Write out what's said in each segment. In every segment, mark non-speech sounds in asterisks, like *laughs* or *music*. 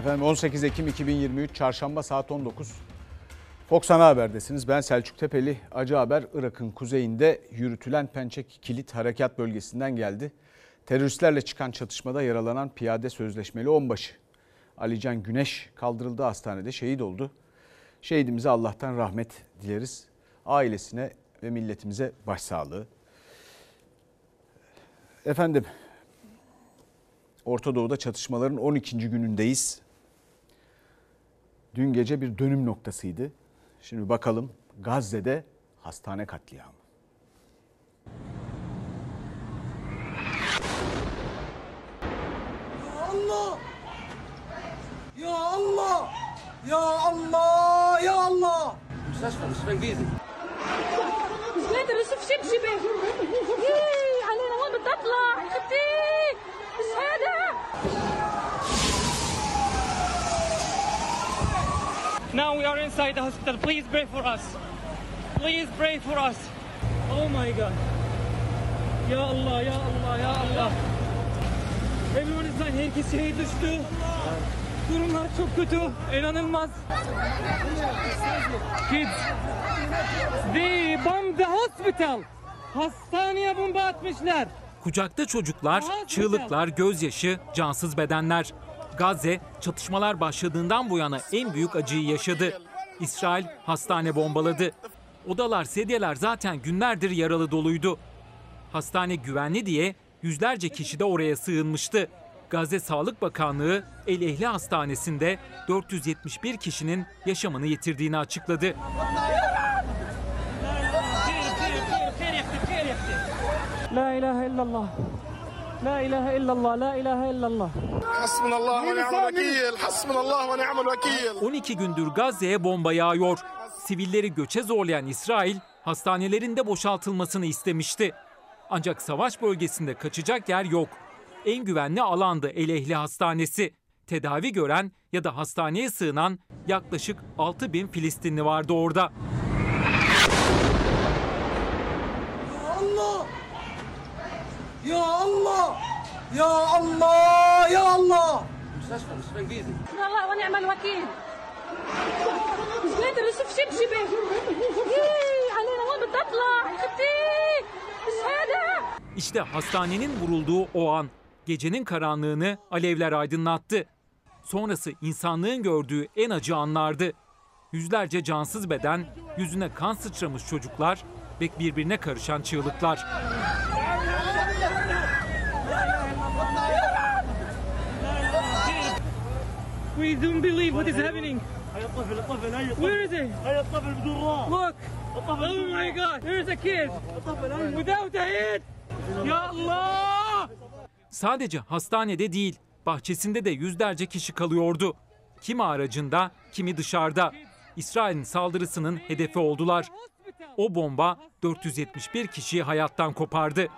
Efendim 18 Ekim 2023 Çarşamba saat 19. Fox Ana Haber'desiniz. Ben Selçuk Tepeli. Acı haber Irak'ın kuzeyinde yürütülen Pençe Kilit Harekat Bölgesi'nden geldi. Teröristlerle çıkan çatışmada yaralanan piyade sözleşmeli onbaşı. Alican Güneş kaldırıldığı hastanede şehit oldu. Şehidimize Allah'tan rahmet dileriz. Ailesine ve milletimize başsağlığı. Efendim Orta Doğu'da çatışmaların 12. günündeyiz Dün gece bir dönüm noktasıydı. Şimdi bakalım Gazze'de hastane katliamı. Ya Allah! Ya Allah! Ya Allah! Ya Allah! مستشفى مستشفى انجليزي مش قادر اشوف شبشبه يي علينا وين بدي اطلع اختي Now we are inside the hospital. Please pray for us. Please pray for us. Oh my God. Ya Allah, ya Allah, ya Allah. Everyone is dying. Herkes şehir düştü. Durumlar çok kötü. İnanılmaz. Kids. They bombed the hospital. Hastaneye bomba atmışlar. Kucakta çocuklar, çığlıklar, gözyaşı, cansız bedenler. Gazze çatışmalar başladığından bu yana en büyük acıyı yaşadı. İsrail hastane bombaladı. Odalar, sedyeler zaten günlerdir yaralı doluydu. Hastane güvenli diye yüzlerce kişi de oraya sığınmıştı. Gazze Sağlık Bakanlığı El Ehli Hastanesi'nde 471 kişinin yaşamını yitirdiğini açıkladı. La ilahe illallah. La ilahe illallah, la ilahe illallah. Hasbunallah ve ni'mel vekil, hasbunallah ve ni'mel vekil. 12 gündür Gazze'ye bomba yağıyor. Sivilleri göçe zorlayan İsrail, hastanelerinde boşaltılmasını istemişti. Ancak savaş bölgesinde kaçacak yer yok. En güvenli alandı Elehli Hastanesi. Tedavi gören ya da hastaneye sığınan yaklaşık 6 bin Filistinli vardı orada. Ya Allah! Ya Allah! Ya Allah! مستشفى مستشفى انجليزي حسبنا الله ونعم الوكيل مش قادر اشوف شبشبه يي علينا وين بدي اطلع اختي مش قادر İşte hastanenin vurulduğu o an gecenin karanlığını alevler aydınlattı. Sonrası insanlığın gördüğü en acı anlardı. Yüzlerce cansız beden, yüzüne kan sıçramış çocuklar ve birbirine karışan çığlıklar. We don't believe what is happening. Where is he? Look. Oh my God. Here's a kid. Without a head. Ya Allah. Sadece hastanede değil, bahçesinde de yüzlerce kişi kalıyordu. Kimi aracında, kimi dışarıda. İsrail'in saldırısının hedefi oldular. O bomba 471 kişiyi hayattan kopardı.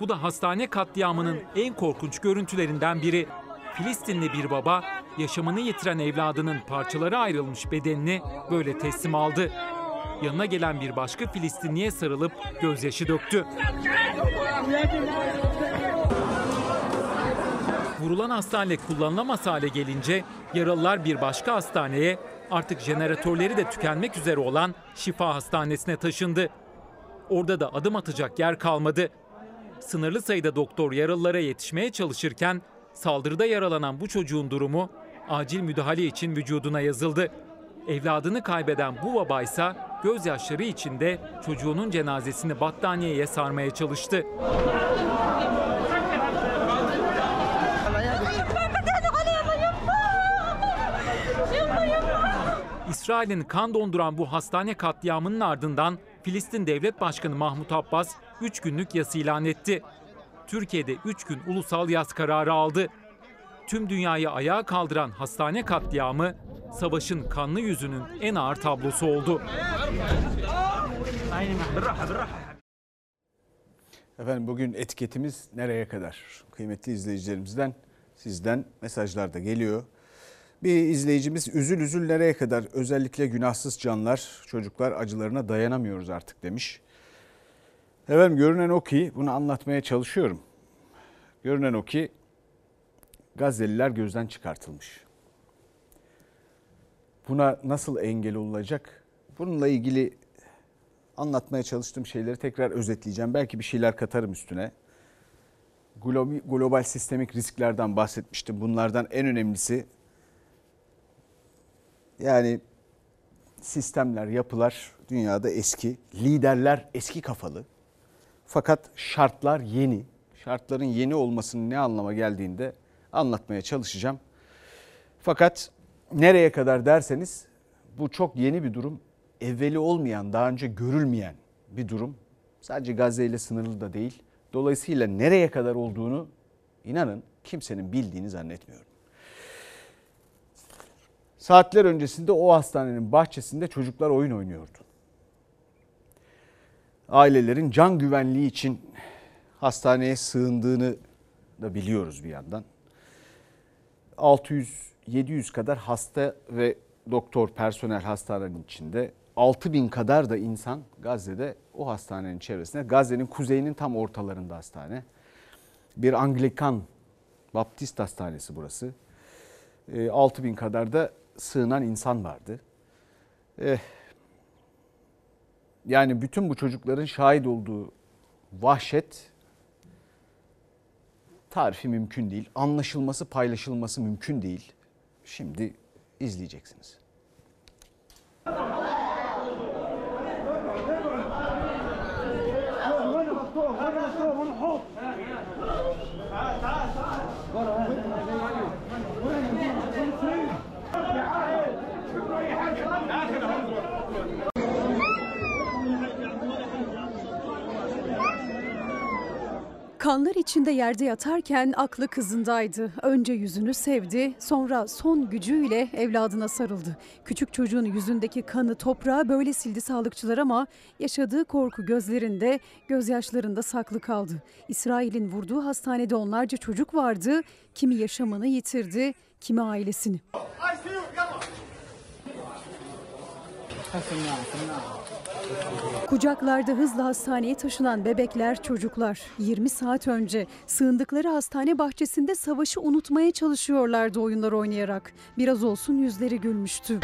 Bu da hastane katliamının en korkunç görüntülerinden biri. Filistinli bir baba yaşamını yitiren evladının parçalara ayrılmış bedenini böyle teslim aldı. Yanına gelen bir başka Filistinliye sarılıp gözyaşı döktü. Vurulan hastane kullanılamaz hale gelince yaralılar bir başka hastaneye artık jeneratörleri de tükenmek üzere olan Şifa Hastanesi'ne taşındı. Orada da adım atacak yer kalmadı. Sınırlı sayıda doktor yaralılara yetişmeye çalışırken saldırıda yaralanan bu çocuğun durumu acil müdahale için vücuduna yazıldı. Evladını kaybeden bu baba ise gözyaşları içinde çocuğunun cenazesini battaniyeye sarmaya çalıştı. İsrail'in kan donduran bu hastane katliamının ardından Filistin Devlet Başkanı Mahmut Abbas 3 günlük yas ilan etti. Türkiye'de 3 gün ulusal yas kararı aldı. Tüm dünyayı ayağa kaldıran hastane katliamı savaşın kanlı yüzünün en ağır tablosu oldu. Efendim bugün etiketimiz nereye kadar? Kıymetli izleyicilerimizden sizden mesajlar da geliyor. Bir izleyicimiz üzül üzül nereye kadar özellikle günahsız canlar, çocuklar acılarına dayanamıyoruz artık demiş. Efendim görünen o ki bunu anlatmaya çalışıyorum. Görünen o ki Gazze'liler gözden çıkartılmış. Buna nasıl engel olacak? Bununla ilgili anlatmaya çalıştığım şeyleri tekrar özetleyeceğim. Belki bir şeyler katarım üstüne. Global, global sistemik risklerden bahsetmiştim. Bunlardan en önemlisi yani sistemler, yapılar dünyada eski, liderler eski kafalı. Fakat şartlar yeni. Şartların yeni olmasının ne anlama geldiğinde anlatmaya çalışacağım. Fakat nereye kadar derseniz bu çok yeni bir durum. Evveli olmayan, daha önce görülmeyen bir durum. Sadece Gazze ile sınırlı da değil. Dolayısıyla nereye kadar olduğunu inanın kimsenin bildiğini zannetmiyorum. Saatler öncesinde o hastanenin bahçesinde çocuklar oyun oynuyordu. Ailelerin can güvenliği için hastaneye sığındığını da biliyoruz bir yandan. 600-700 kadar hasta ve doktor personel hastanenin içinde 6000 kadar da insan Gazze'de o hastanenin çevresinde. Gazze'nin kuzeyinin tam ortalarında hastane. Bir Anglikan Baptist hastanesi burası. 6000 kadar da sığınan insan vardı. Eh, yani bütün bu çocukların şahit olduğu vahşet tarifi mümkün değil. Anlaşılması, paylaşılması mümkün değil. Şimdi izleyeceksiniz. Kanlar içinde yerde yatarken aklı kızındaydı. Önce yüzünü sevdi, sonra son gücüyle evladına sarıldı. Küçük çocuğun yüzündeki kanı toprağa böyle sildi sağlıkçılar ama yaşadığı korku gözlerinde, gözyaşlarında saklı kaldı. İsrail'in vurduğu hastanede onlarca çocuk vardı. Kimi yaşamını yitirdi, kimi ailesini. Kucaklarda hızla hastaneye taşınan bebekler, çocuklar 20 saat önce sığındıkları hastane bahçesinde savaşı unutmaya çalışıyorlardı oyunlar oynayarak. Biraz olsun yüzleri gülmüştü.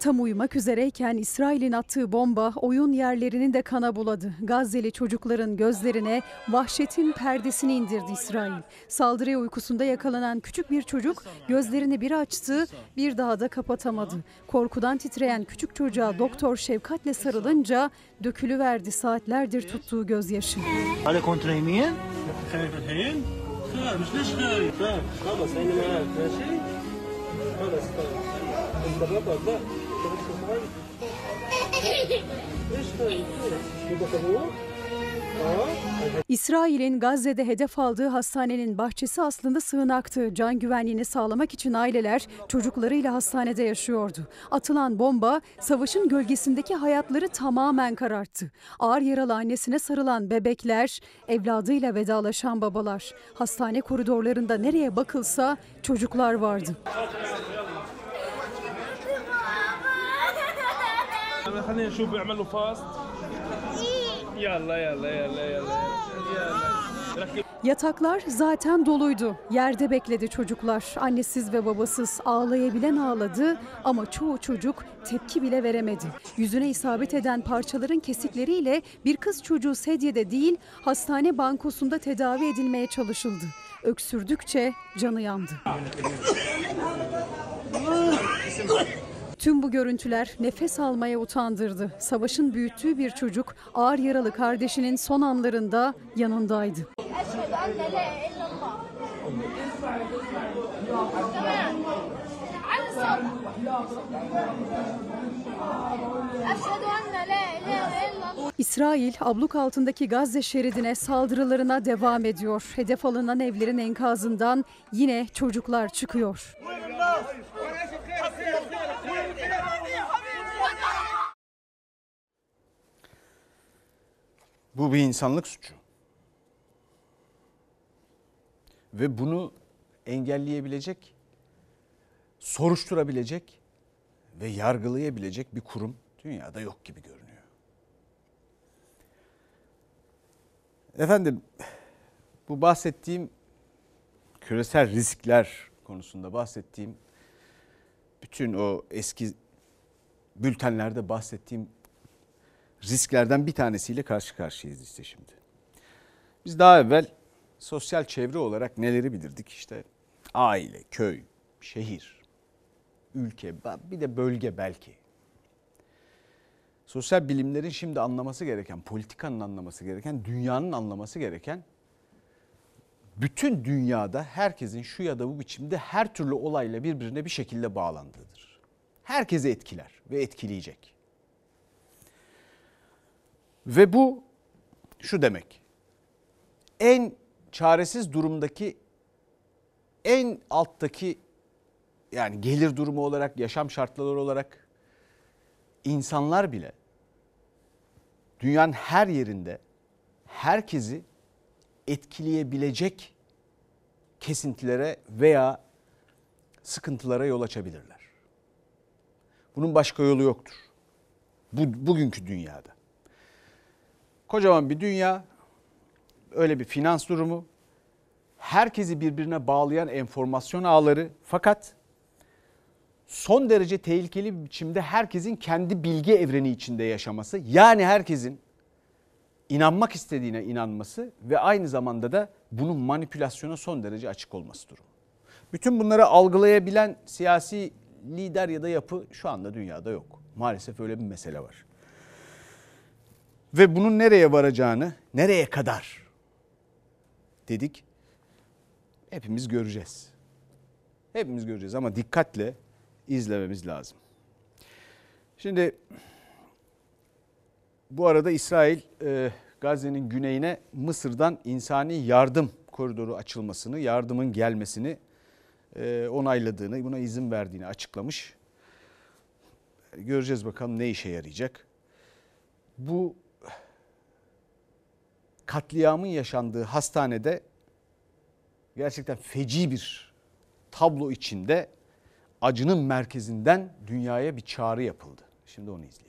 Tam uyumak üzereyken İsrail'in attığı bomba oyun yerlerini de kana buladı. Gazze'li çocukların gözlerine vahşetin perdesini indirdi İsrail. Saldırıya uykusunda yakalanan küçük bir çocuk gözlerini bir açtı, bir daha da kapatamadı. Korkudan titreyen küçük çocuğa doktor şefkatle sarılınca dökülüverdi saatlerdir tuttuğu gözyaşı. Hala kontraymiye? İsrail'in Gazze'de hedef aldığı hastanenin bahçesi aslında sığınaktı. Can güvenliğini sağlamak için aileler çocuklarıyla hastanede yaşıyordu. Atılan bomba savaşın gölgesindeki hayatları tamamen kararttı. Ağır yaralı annesine sarılan bebekler, evladıyla vedalaşan babalar. Hastane koridorlarında nereye bakılsa çocuklar vardı. خلينا نشوف بيعملوا فاست يلا يلا يلا يلا يلا Yataklar zaten doluydu. Yerde bekledi çocuklar. Annesiz ve babasız ağlayabilen ağladı ama çoğu çocuk tepki bile veremedi. Yüzüne isabet eden parçaların kesikleriyle bir kız çocuğu sedyede değil hastane bankosunda tedavi edilmeye çalışıldı. Öksürdükçe canı yandı. *laughs* Tüm bu görüntüler nefes almaya utandırdı. Savaşın büyüttüğü bir çocuk ağır yaralı kardeşinin son anlarında yanındaydı. İsrail abluk altındaki Gazze şeridine saldırılarına devam ediyor. Hedef alınan evlerin enkazından yine çocuklar çıkıyor. Bu bir insanlık suçu. Ve bunu engelleyebilecek, soruşturabilecek ve yargılayabilecek bir kurum dünyada yok gibi görünüyor. Efendim bu bahsettiğim küresel riskler konusunda bahsettiğim bütün o eski bültenlerde bahsettiğim risklerden bir tanesiyle karşı karşıyayız işte şimdi. Biz daha evvel sosyal çevre olarak neleri bilirdik işte aile, köy, şehir, ülke bir de bölge belki. Sosyal bilimlerin şimdi anlaması gereken, politikanın anlaması gereken, dünyanın anlaması gereken bütün dünyada herkesin şu ya da bu biçimde her türlü olayla birbirine bir şekilde bağlandığıdır. Herkesi etkiler ve etkileyecek. Ve bu şu demek. En çaresiz durumdaki en alttaki yani gelir durumu olarak, yaşam şartları olarak insanlar bile dünyanın her yerinde herkesi etkileyebilecek kesintilere veya sıkıntılara yol açabilirler. Bunun başka yolu yoktur. Bu, bugünkü dünyada. Kocaman bir dünya, öyle bir finans durumu, herkesi birbirine bağlayan enformasyon ağları fakat son derece tehlikeli bir biçimde herkesin kendi bilgi evreni içinde yaşaması yani herkesin inanmak istediğine inanması ve aynı zamanda da bunun manipülasyona son derece açık olması durumu. Bütün bunları algılayabilen siyasi lider ya da yapı şu anda dünyada yok. Maalesef öyle bir mesele var. Ve bunun nereye varacağını, nereye kadar dedik hepimiz göreceğiz. Hepimiz göreceğiz ama dikkatle izlememiz lazım. Şimdi bu arada İsrail e, Gazze'nin güneyine Mısır'dan insani yardım koridoru açılmasını, yardımın gelmesini e, onayladığını, buna izin verdiğini açıklamış. Göreceğiz bakalım ne işe yarayacak. Bu katliamın yaşandığı hastanede gerçekten feci bir tablo içinde acının merkezinden dünyaya bir çağrı yapıldı. Şimdi onu izleyelim.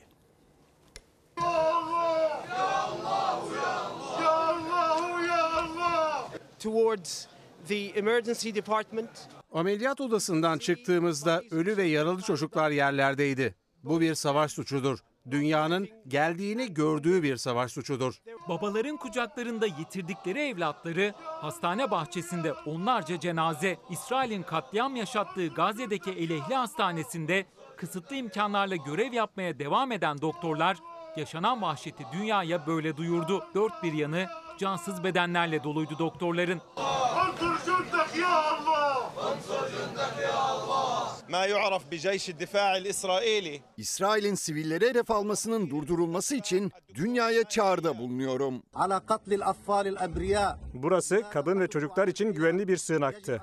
towards the emergency department. Ameliyat odasından çıktığımızda ölü ve yaralı çocuklar yerlerdeydi. Bu bir savaş suçudur. Dünyanın geldiğini gördüğü bir savaş suçudur. Babaların kucaklarında yitirdikleri evlatları, hastane bahçesinde onlarca cenaze, İsrail'in katliam yaşattığı Gazze'deki Elehli Hastanesi'nde kısıtlı imkanlarla görev yapmaya devam eden doktorlar yaşanan vahşeti dünyaya böyle duyurdu. Dört bir yanı cansız bedenlerle doluydu doktorların. ما يعرف بجيش الدفاع الإسرائيلي İsrail'in sivilleri hedef almasının durdurulması için dünyaya çağrıda bulunuyorum. Burası kadın ve çocuklar için güvenli bir sığınaktı.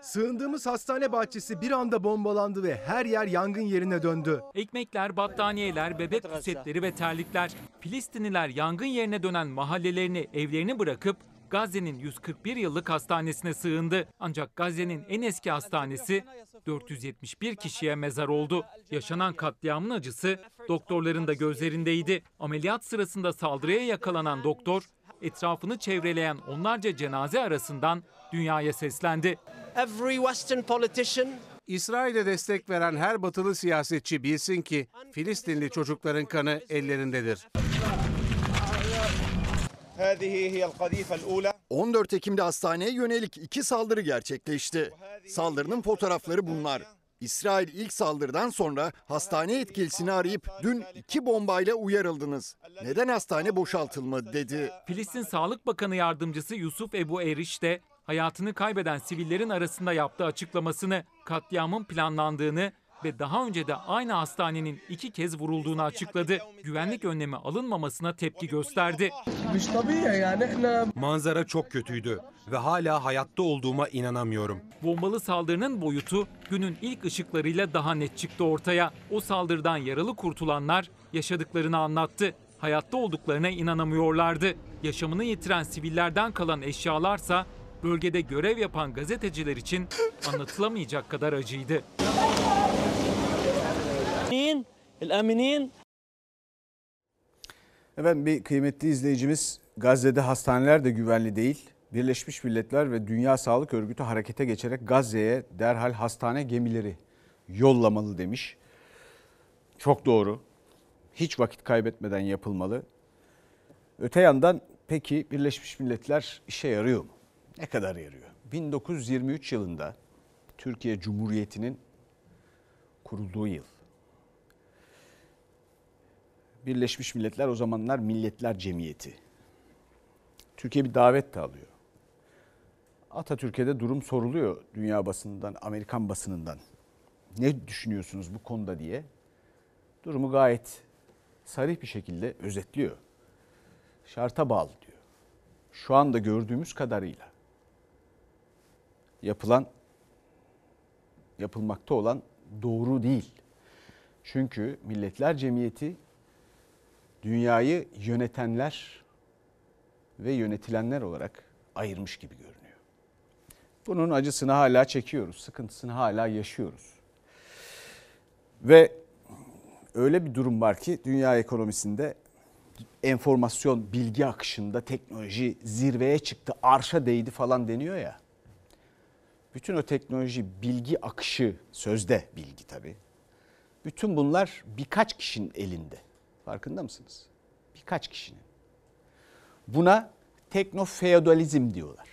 Sığındığımız hastane bahçesi bir anda bombalandı ve her yer yangın yerine döndü. Ekmekler, battaniyeler, bebek pusetleri ve terlikler. Filistinliler yangın yerine dönen mahallelerini, evlerini bırakıp Gazze'nin 141 yıllık hastanesine sığındı. Ancak Gazze'nin en eski hastanesi 471 kişiye mezar oldu. Yaşanan katliamın acısı doktorların da gözlerindeydi. Ameliyat sırasında saldırıya yakalanan doktor etrafını çevreleyen onlarca cenaze arasından dünyaya seslendi. Every Western politician İsrail'e destek veren her batılı siyasetçi bilsin ki Filistinli çocukların kanı ellerindedir. 14 Ekim'de hastaneye yönelik iki saldırı gerçekleşti. Saldırının fotoğrafları bunlar. İsrail ilk saldırıdan sonra hastane etkilisini arayıp dün iki bombayla uyarıldınız. Neden hastane boşaltılmadı dedi. Filistin Sağlık Bakanı Yardımcısı Yusuf Ebu Eriş de hayatını kaybeden sivillerin arasında yaptığı açıklamasını katliamın planlandığını ve daha önce de aynı hastanenin iki kez vurulduğunu açıkladı. Güvenlik önlemi alınmamasına tepki gösterdi. Manzara çok kötüydü ve hala hayatta olduğuma inanamıyorum. Bombalı saldırının boyutu günün ilk ışıklarıyla daha net çıktı ortaya. O saldırıdan yaralı kurtulanlar yaşadıklarını anlattı. Hayatta olduklarına inanamıyorlardı. Yaşamını yitiren sivillerden kalan eşyalarsa bölgede görev yapan gazeteciler için anlatılamayacak kadar acıydı. Efendim bir kıymetli izleyicimiz Gazze'de hastaneler de güvenli değil. Birleşmiş Milletler ve Dünya Sağlık Örgütü harekete geçerek Gazze'ye derhal hastane gemileri yollamalı demiş. Çok doğru. Hiç vakit kaybetmeden yapılmalı. Öte yandan peki Birleşmiş Milletler işe yarıyor mu? Ne kadar yarıyor? 1923 yılında Türkiye Cumhuriyeti'nin kurulduğu yıl. Birleşmiş Milletler o zamanlar Milletler Cemiyeti. Türkiye bir davet de alıyor. Atatürk'e de durum soruluyor dünya basınından, Amerikan basınından. Ne düşünüyorsunuz bu konuda diye. Durumu gayet sarih bir şekilde özetliyor. Şarta bağlı diyor. Şu anda gördüğümüz kadarıyla yapılan yapılmakta olan doğru değil. Çünkü Milletler Cemiyeti dünyayı yönetenler ve yönetilenler olarak ayırmış gibi görünüyor. Bunun acısını hala çekiyoruz, sıkıntısını hala yaşıyoruz. Ve öyle bir durum var ki dünya ekonomisinde enformasyon, bilgi akışında teknoloji zirveye çıktı, arşa değdi falan deniyor ya. Bütün o teknoloji, bilgi akışı, sözde bilgi tabii. Bütün bunlar birkaç kişinin elinde. Farkında mısınız? Birkaç kişinin. Buna teknofeodalizm diyorlar.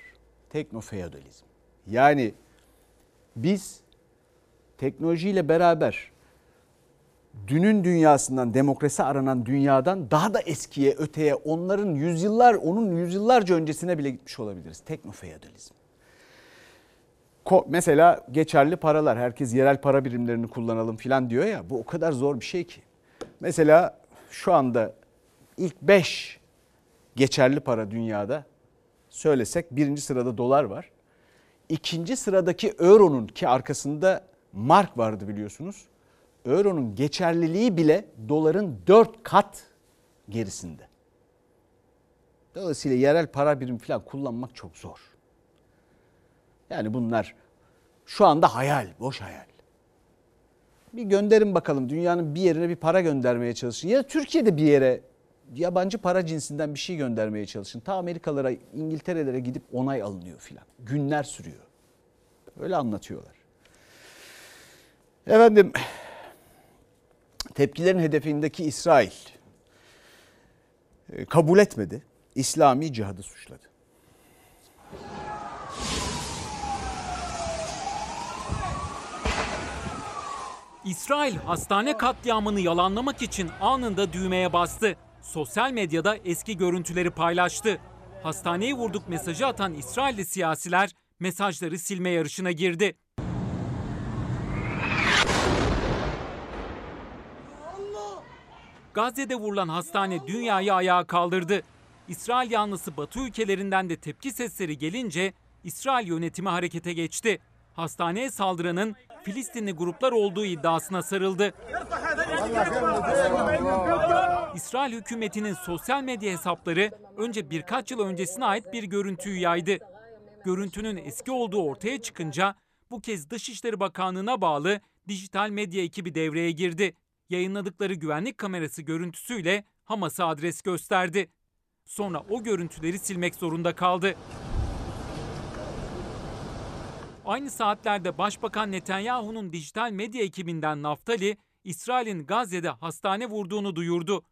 Teknofeodalizm. Yani biz teknolojiyle beraber dünün dünyasından, demokrasi aranan dünyadan daha da eskiye, öteye, onların yüzyıllar, onun yüzyıllarca öncesine bile gitmiş olabiliriz. Teknofeodalizm. Ko- Mesela geçerli paralar, herkes yerel para birimlerini kullanalım filan diyor ya, bu o kadar zor bir şey ki. Mesela şu anda ilk 5 geçerli para dünyada söylesek birinci sırada dolar var. İkinci sıradaki euronun ki arkasında mark vardı biliyorsunuz. Euronun geçerliliği bile doların 4 kat gerisinde. Dolayısıyla yerel para birimi falan kullanmak çok zor. Yani bunlar şu anda hayal, boş hayal. Bir gönderin bakalım dünyanın bir yerine bir para göndermeye çalışın. Ya Türkiye'de bir yere yabancı para cinsinden bir şey göndermeye çalışın. Ta Amerikalara, İngiltere'lere gidip onay alınıyor filan. Günler sürüyor. Öyle anlatıyorlar. Efendim tepkilerin hedefindeki İsrail e, kabul etmedi. İslami cihadı suçladı. İsrail hastane katliamını yalanlamak için anında düğmeye bastı. Sosyal medyada eski görüntüleri paylaştı. Hastaneyi vurduk mesajı atan İsrailli siyasiler mesajları silme yarışına girdi. Gazze'de vurulan hastane dünyayı ayağa kaldırdı. İsrail yanlısı Batı ülkelerinden de tepki sesleri gelince İsrail yönetimi harekete geçti. Hastaneye saldıranın Filistinli gruplar olduğu iddiasına sarıldı. İsrail hükümetinin sosyal medya hesapları önce birkaç yıl öncesine ait bir görüntüyü yaydı. Görüntünün eski olduğu ortaya çıkınca bu kez Dışişleri Bakanlığı'na bağlı dijital medya ekibi devreye girdi. Yayınladıkları güvenlik kamerası görüntüsüyle Hamas'a adres gösterdi. Sonra o görüntüleri silmek zorunda kaldı. Aynı saatlerde Başbakan Netanyahu'nun dijital medya ekibinden Naftali, İsrail'in Gazze'de hastane vurduğunu duyurdu.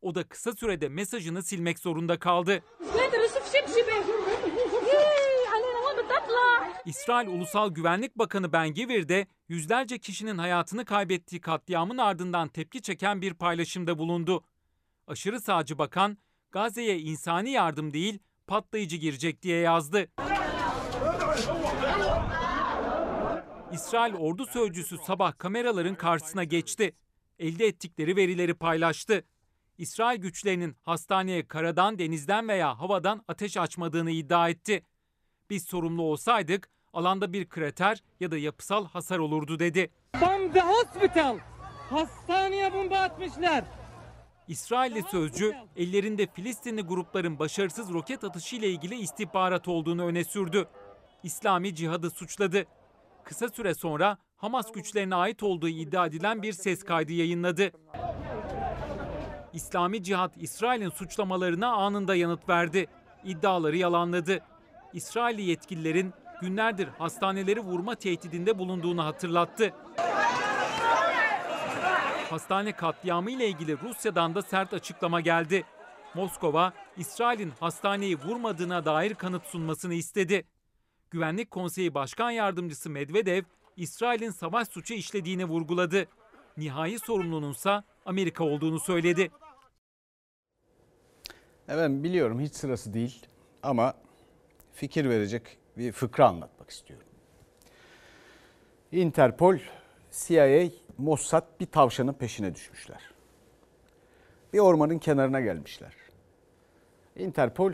O da kısa sürede mesajını silmek zorunda kaldı. İsrail Ulusal Güvenlik Bakanı Ben Gvir de yüzlerce kişinin hayatını kaybettiği katliamın ardından tepki çeken bir paylaşımda bulundu. Aşırı sağcı bakan, Gazze'ye insani yardım değil, patlayıcı girecek diye yazdı. İsrail ordu sözcüsü sabah kameraların karşısına geçti. Elde ettikleri verileri paylaştı. İsrail güçlerinin hastaneye karadan, denizden veya havadan ateş açmadığını iddia etti. Biz sorumlu olsaydık alanda bir krater ya da yapısal hasar olurdu dedi. Bomb the hospital. Hastaneye bomba atmışlar. İsrailli sözcü ellerinde Filistinli grupların başarısız roket atışı ile ilgili istihbarat olduğunu öne sürdü. İslami cihadı suçladı. Kısa süre sonra Hamas güçlerine ait olduğu iddia edilen bir ses kaydı yayınladı. İslami Cihat İsrail'in suçlamalarına anında yanıt verdi. İddiaları yalanladı. İsrailli yetkililerin günlerdir hastaneleri vurma tehdidinde bulunduğunu hatırlattı. Hastane katliamı ile ilgili Rusya'dan da sert açıklama geldi. Moskova, İsrail'in hastaneyi vurmadığına dair kanıt sunmasını istedi. Güvenlik Konseyi Başkan Yardımcısı Medvedev, İsrail'in savaş suçu işlediğini vurguladı. Nihai sorumlununsa Amerika olduğunu söyledi. Evet biliyorum hiç sırası değil ama fikir verecek bir fıkra anlatmak istiyorum. Interpol, CIA, Mossad bir tavşanın peşine düşmüşler. Bir ormanın kenarına gelmişler. Interpol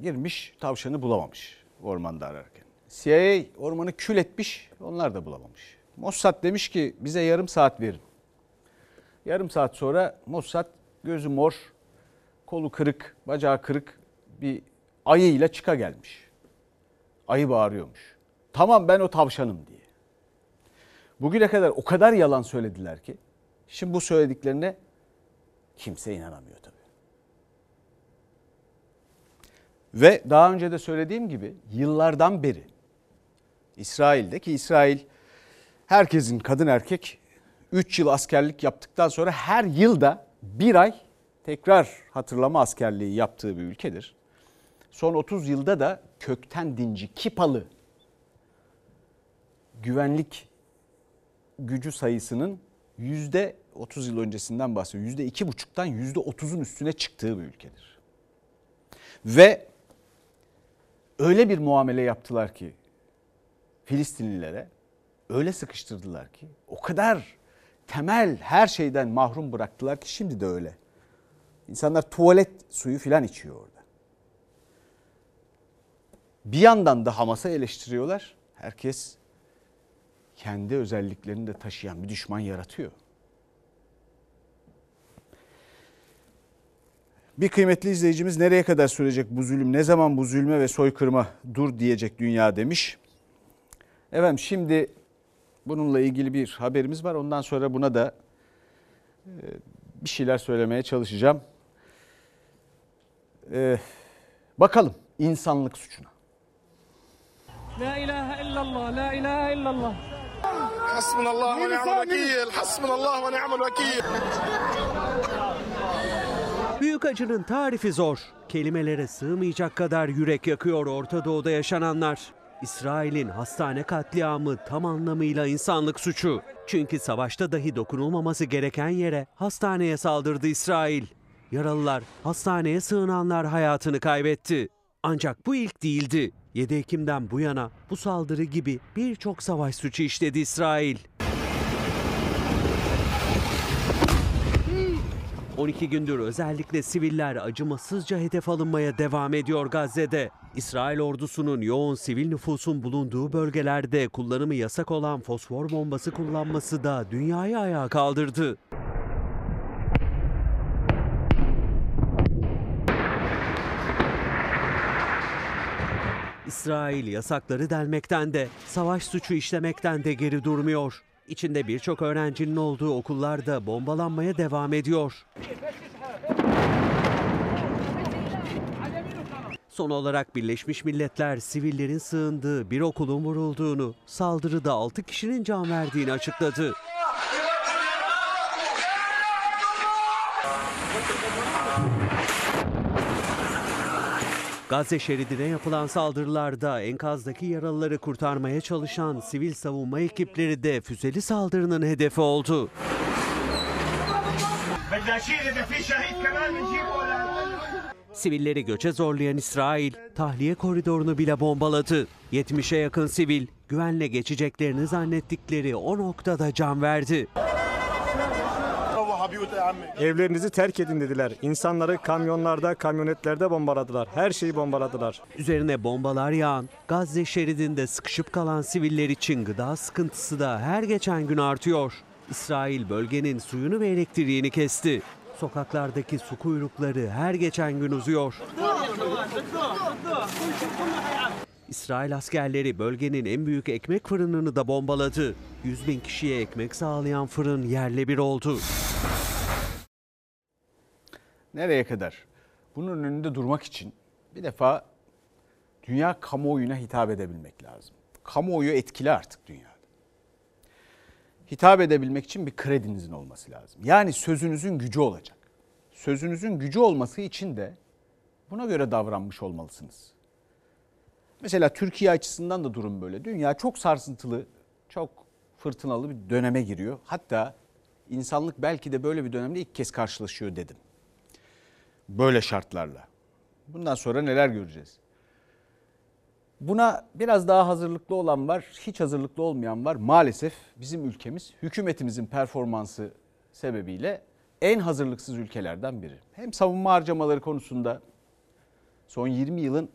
girmiş tavşanı bulamamış ormanda ararken. CIA ormanı kül etmiş onlar da bulamamış. Mossad demiş ki bize yarım saat verin. Yarım saat sonra Mossad gözü mor, kolu kırık, bacağı kırık bir ayıyla çıka gelmiş. Ayı bağırıyormuş. Tamam ben o tavşanım diye. Bugüne kadar o kadar yalan söylediler ki şimdi bu söylediklerine kimse inanamıyor tabii. Ve daha önce de söylediğim gibi yıllardan beri İsrail'de ki İsrail herkesin kadın erkek 3 yıl askerlik yaptıktan sonra her yılda bir ay tekrar hatırlama askerliği yaptığı bir ülkedir. Son 30 yılda da kökten dinci, kipalı güvenlik gücü sayısının yüzde 30 yıl öncesinden bahsediyor. Yüzde iki buçuktan yüzde 30'un üstüne çıktığı bir ülkedir. Ve öyle bir muamele yaptılar ki Filistinlilere öyle sıkıştırdılar ki o kadar temel her şeyden mahrum bıraktılar ki şimdi de öyle. İnsanlar tuvalet suyu filan içiyor orada. Bir yandan da Hamas'ı eleştiriyorlar. Herkes kendi özelliklerini de taşıyan bir düşman yaratıyor. Bir kıymetli izleyicimiz nereye kadar sürecek bu zulüm, ne zaman bu zulme ve soykırıma dur diyecek dünya demiş. Efendim şimdi bununla ilgili bir haberimiz var. Ondan sonra buna da e, bir şeyler söylemeye çalışacağım. Ee, bakalım insanlık suçuna. La ilahe illallah, la ilahe illallah. Hasbunallah ve ni'mel vekil, hasbunallah ve ni'mel vekil. Büyük acının tarifi zor. Kelimelere sığmayacak kadar yürek yakıyor Orta Doğu'da yaşananlar. İsrail'in hastane katliamı tam anlamıyla insanlık suçu. Çünkü savaşta dahi dokunulmaması gereken yere hastaneye saldırdı İsrail. Yaralılar, hastaneye sığınanlar hayatını kaybetti. Ancak bu ilk değildi. 7 Ekim'den bu yana bu saldırı gibi birçok savaş suçu işledi İsrail. 12 gündür özellikle siviller acımasızca hedef alınmaya devam ediyor Gazze'de. İsrail ordusunun yoğun sivil nüfusun bulunduğu bölgelerde kullanımı yasak olan fosfor bombası kullanması da dünyayı ayağa kaldırdı. İsrail yasakları delmekten de, savaş suçu işlemekten de geri durmuyor. İçinde birçok öğrencinin olduğu okullar da bombalanmaya devam ediyor. Son olarak Birleşmiş Milletler sivillerin sığındığı bir okulun vurulduğunu, saldırıda 6 kişinin can verdiğini açıkladı. Gazze şeridine yapılan saldırılarda enkazdaki yaralıları kurtarmaya çalışan sivil savunma ekipleri de füzeli saldırının hedefi oldu. Sivilleri göçe zorlayan İsrail, tahliye koridorunu bile bombaladı. 70'e yakın sivil, güvenle geçeceklerini zannettikleri o noktada can verdi. Evlerinizi terk edin dediler. İnsanları kamyonlarda, kamyonetlerde bombaladılar. Her şeyi bombaladılar. Üzerine bombalar yağan, Gazze şeridinde sıkışıp kalan siviller için gıda sıkıntısı da her geçen gün artıyor. İsrail bölgenin suyunu ve elektriğini kesti. Sokaklardaki su kuyrukları her geçen gün uzuyor. İsrail askerleri bölgenin en büyük ekmek fırınını da bombaladı. 100 bin kişiye ekmek sağlayan fırın yerle bir oldu. Nereye kadar? Bunun önünde durmak için bir defa dünya kamuoyuna hitap edebilmek lazım. Kamuoyu etkili artık dünyada. Hitap edebilmek için bir kredinizin olması lazım. Yani sözünüzün gücü olacak. Sözünüzün gücü olması için de buna göre davranmış olmalısınız. Mesela Türkiye açısından da durum böyle. Dünya çok sarsıntılı, çok fırtınalı bir döneme giriyor. Hatta insanlık belki de böyle bir dönemde ilk kez karşılaşıyor dedim. Böyle şartlarla. Bundan sonra neler göreceğiz? Buna biraz daha hazırlıklı olan var, hiç hazırlıklı olmayan var. Maalesef bizim ülkemiz hükümetimizin performansı sebebiyle en hazırlıksız ülkelerden biri. Hem savunma harcamaları konusunda son 20 yılın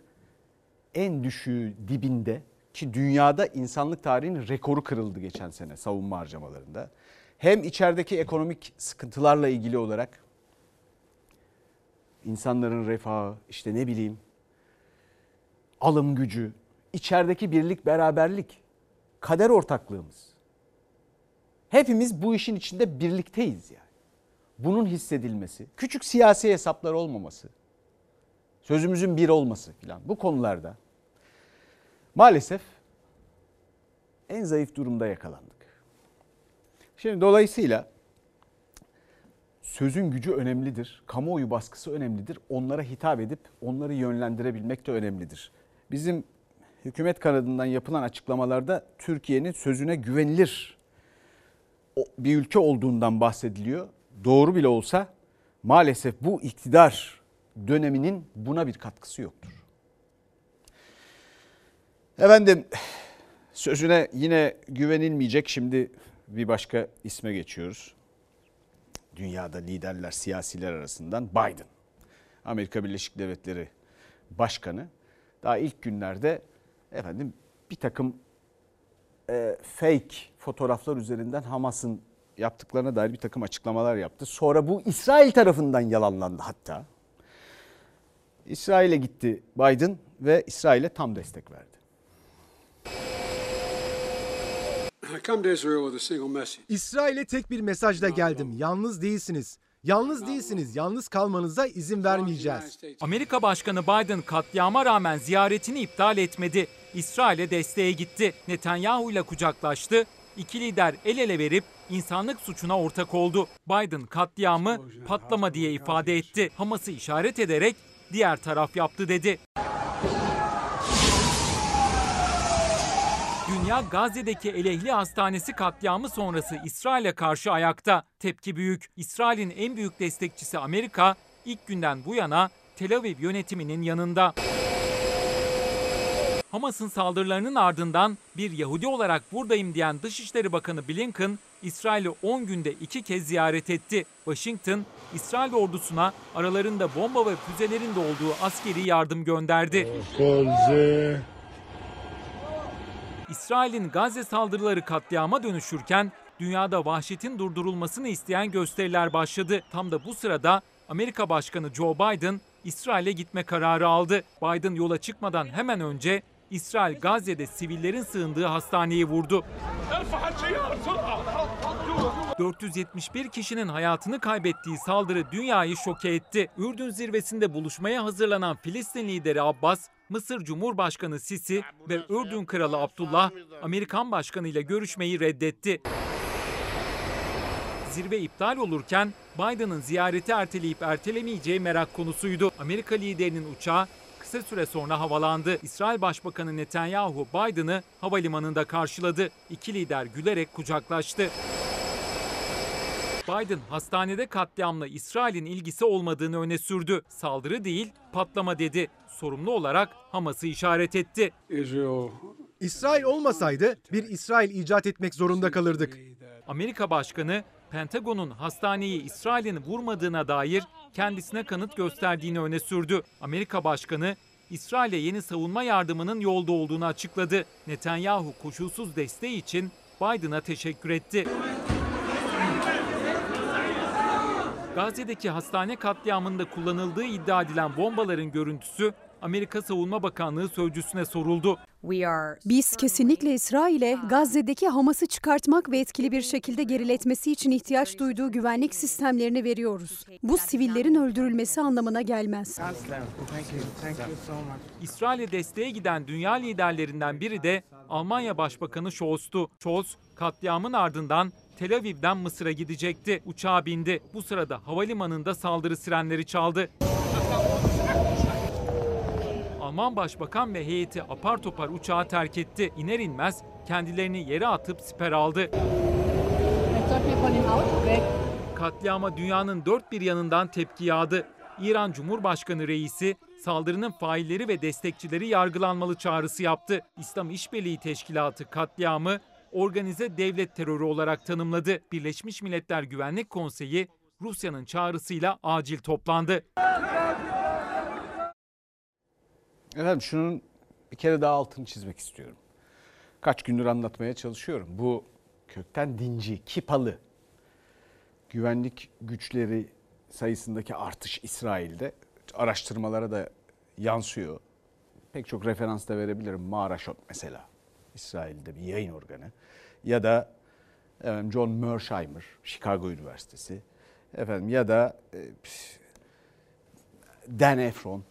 en düşüğü dibinde ki dünyada insanlık tarihinin rekoru kırıldı geçen sene savunma harcamalarında. Hem içerideki ekonomik sıkıntılarla ilgili olarak insanların refahı, işte ne bileyim alım gücü, içerideki birlik, beraberlik, kader ortaklığımız. Hepimiz bu işin içinde birlikteyiz yani. Bunun hissedilmesi, küçük siyasi hesaplar olmaması, sözümüzün bir olması filan bu konularda maalesef en zayıf durumda yakalandık. Şimdi dolayısıyla sözün gücü önemlidir, kamuoyu baskısı önemlidir. Onlara hitap edip onları yönlendirebilmek de önemlidir. Bizim hükümet kanadından yapılan açıklamalarda Türkiye'nin sözüne güvenilir bir ülke olduğundan bahsediliyor. Doğru bile olsa maalesef bu iktidar döneminin buna bir katkısı yoktur. Efendim sözüne yine güvenilmeyecek şimdi bir başka isme geçiyoruz. Dünyada liderler, siyasiler arasından Biden. Amerika Birleşik Devletleri Başkanı daha ilk günlerde efendim bir takım e, fake fotoğraflar üzerinden Hamas'ın yaptıklarına dair bir takım açıklamalar yaptı. Sonra bu İsrail tarafından yalanlandı hatta. İsrail'e gitti Biden ve İsrail'e tam destek verdi. İsrail'e tek bir mesajla geldim. Yalnız değilsiniz. Yalnız değilsiniz. Yalnız kalmanıza izin vermeyeceğiz. Amerika Başkanı Biden katliama rağmen ziyaretini iptal etmedi. İsrail'e desteğe gitti. Netanyahu ile kucaklaştı. İki lider el ele verip insanlık suçuna ortak oldu. Biden katliamı patlama diye ifade etti. Hamas'ı işaret ederek diğer taraf yaptı dedi. Dünya Gazze'deki Elehli Hastanesi katliamı sonrası İsrail'e karşı ayakta. Tepki büyük. İsrail'in en büyük destekçisi Amerika ilk günden bu yana Tel Aviv yönetiminin yanında. Hamas'ın saldırılarının ardından bir Yahudi olarak buradayım diyen Dışişleri Bakanı Blinken, İsrail'i 10 günde iki kez ziyaret etti. Washington, İsrail ordusuna aralarında bomba ve füzelerin de olduğu askeri yardım gönderdi. İsrail'in Gazze saldırıları katliama dönüşürken dünyada vahşetin durdurulmasını isteyen gösteriler başladı. Tam da bu sırada Amerika Başkanı Joe Biden İsrail'e gitme kararı aldı. Biden yola çıkmadan hemen önce İsrail Gazze'de sivillerin sığındığı hastaneyi vurdu. 471 kişinin hayatını kaybettiği saldırı dünyayı şoke etti. Ürdün zirvesinde buluşmaya hazırlanan Filistin lideri Abbas, Mısır Cumhurbaşkanı Sisi ve Ürdün Kralı Abdullah Amerikan Başkanı ile görüşmeyi reddetti. Zirve iptal olurken Biden'ın ziyareti erteleyip ertelemeyeceği merak konusuydu. Amerika liderinin uçağı kısa süre sonra havalandı. İsrail Başbakanı Netanyahu Biden'ı havalimanında karşıladı. İki lider gülerek kucaklaştı. Biden hastanede katliamla İsrail'in ilgisi olmadığını öne sürdü. Saldırı değil, patlama dedi. Sorumlu olarak Hamas'ı işaret etti. İsrail olmasaydı bir İsrail icat etmek zorunda kalırdık. Amerika Başkanı Pentagon'un hastaneyi İsrail'in vurmadığına dair kendisine kanıt gösterdiğini öne sürdü. Amerika Başkanı İsrail'e yeni savunma yardımının yolda olduğunu açıkladı. Netanyahu koşulsuz desteği için Biden'a teşekkür etti. Gazze'deki hastane katliamında kullanıldığı iddia edilen bombaların görüntüsü Amerika Savunma Bakanlığı sözcüsüne soruldu. Biz kesinlikle İsrail'e Gazze'deki Hamas'ı çıkartmak ve etkili bir şekilde geriletmesi için ihtiyaç duyduğu güvenlik sistemlerini veriyoruz. Bu sivillerin öldürülmesi anlamına gelmez. İsrail'e desteğe giden dünya liderlerinden biri de Almanya Başbakanı Scholz'tu. Scholz katliamın ardından Tel Aviv'den Mısır'a gidecekti. Uçağa bindi. Bu sırada havalimanında saldırı sirenleri çaldı. Alman Başbakan ve heyeti apar topar uçağı terk etti. İner inmez kendilerini yere atıp siper aldı. Katliama dünyanın dört bir yanından tepki yağdı. İran Cumhurbaşkanı reisi saldırının failleri ve destekçileri yargılanmalı çağrısı yaptı. İslam İşbirliği Teşkilatı katliamı organize devlet terörü olarak tanımladı. Birleşmiş Milletler Güvenlik Konseyi Rusya'nın çağrısıyla acil toplandı. Efendim şunun bir kere daha altını çizmek istiyorum. Kaç gündür anlatmaya çalışıyorum. Bu kökten dinci, kipalı güvenlik güçleri sayısındaki artış İsrail'de araştırmalara da yansıyor. Pek çok referans da verebilirim. Maraşot mesela İsrail'de bir yayın organı ya da efendim, John Mersheimer Chicago Üniversitesi efendim ya da e, Dan Efron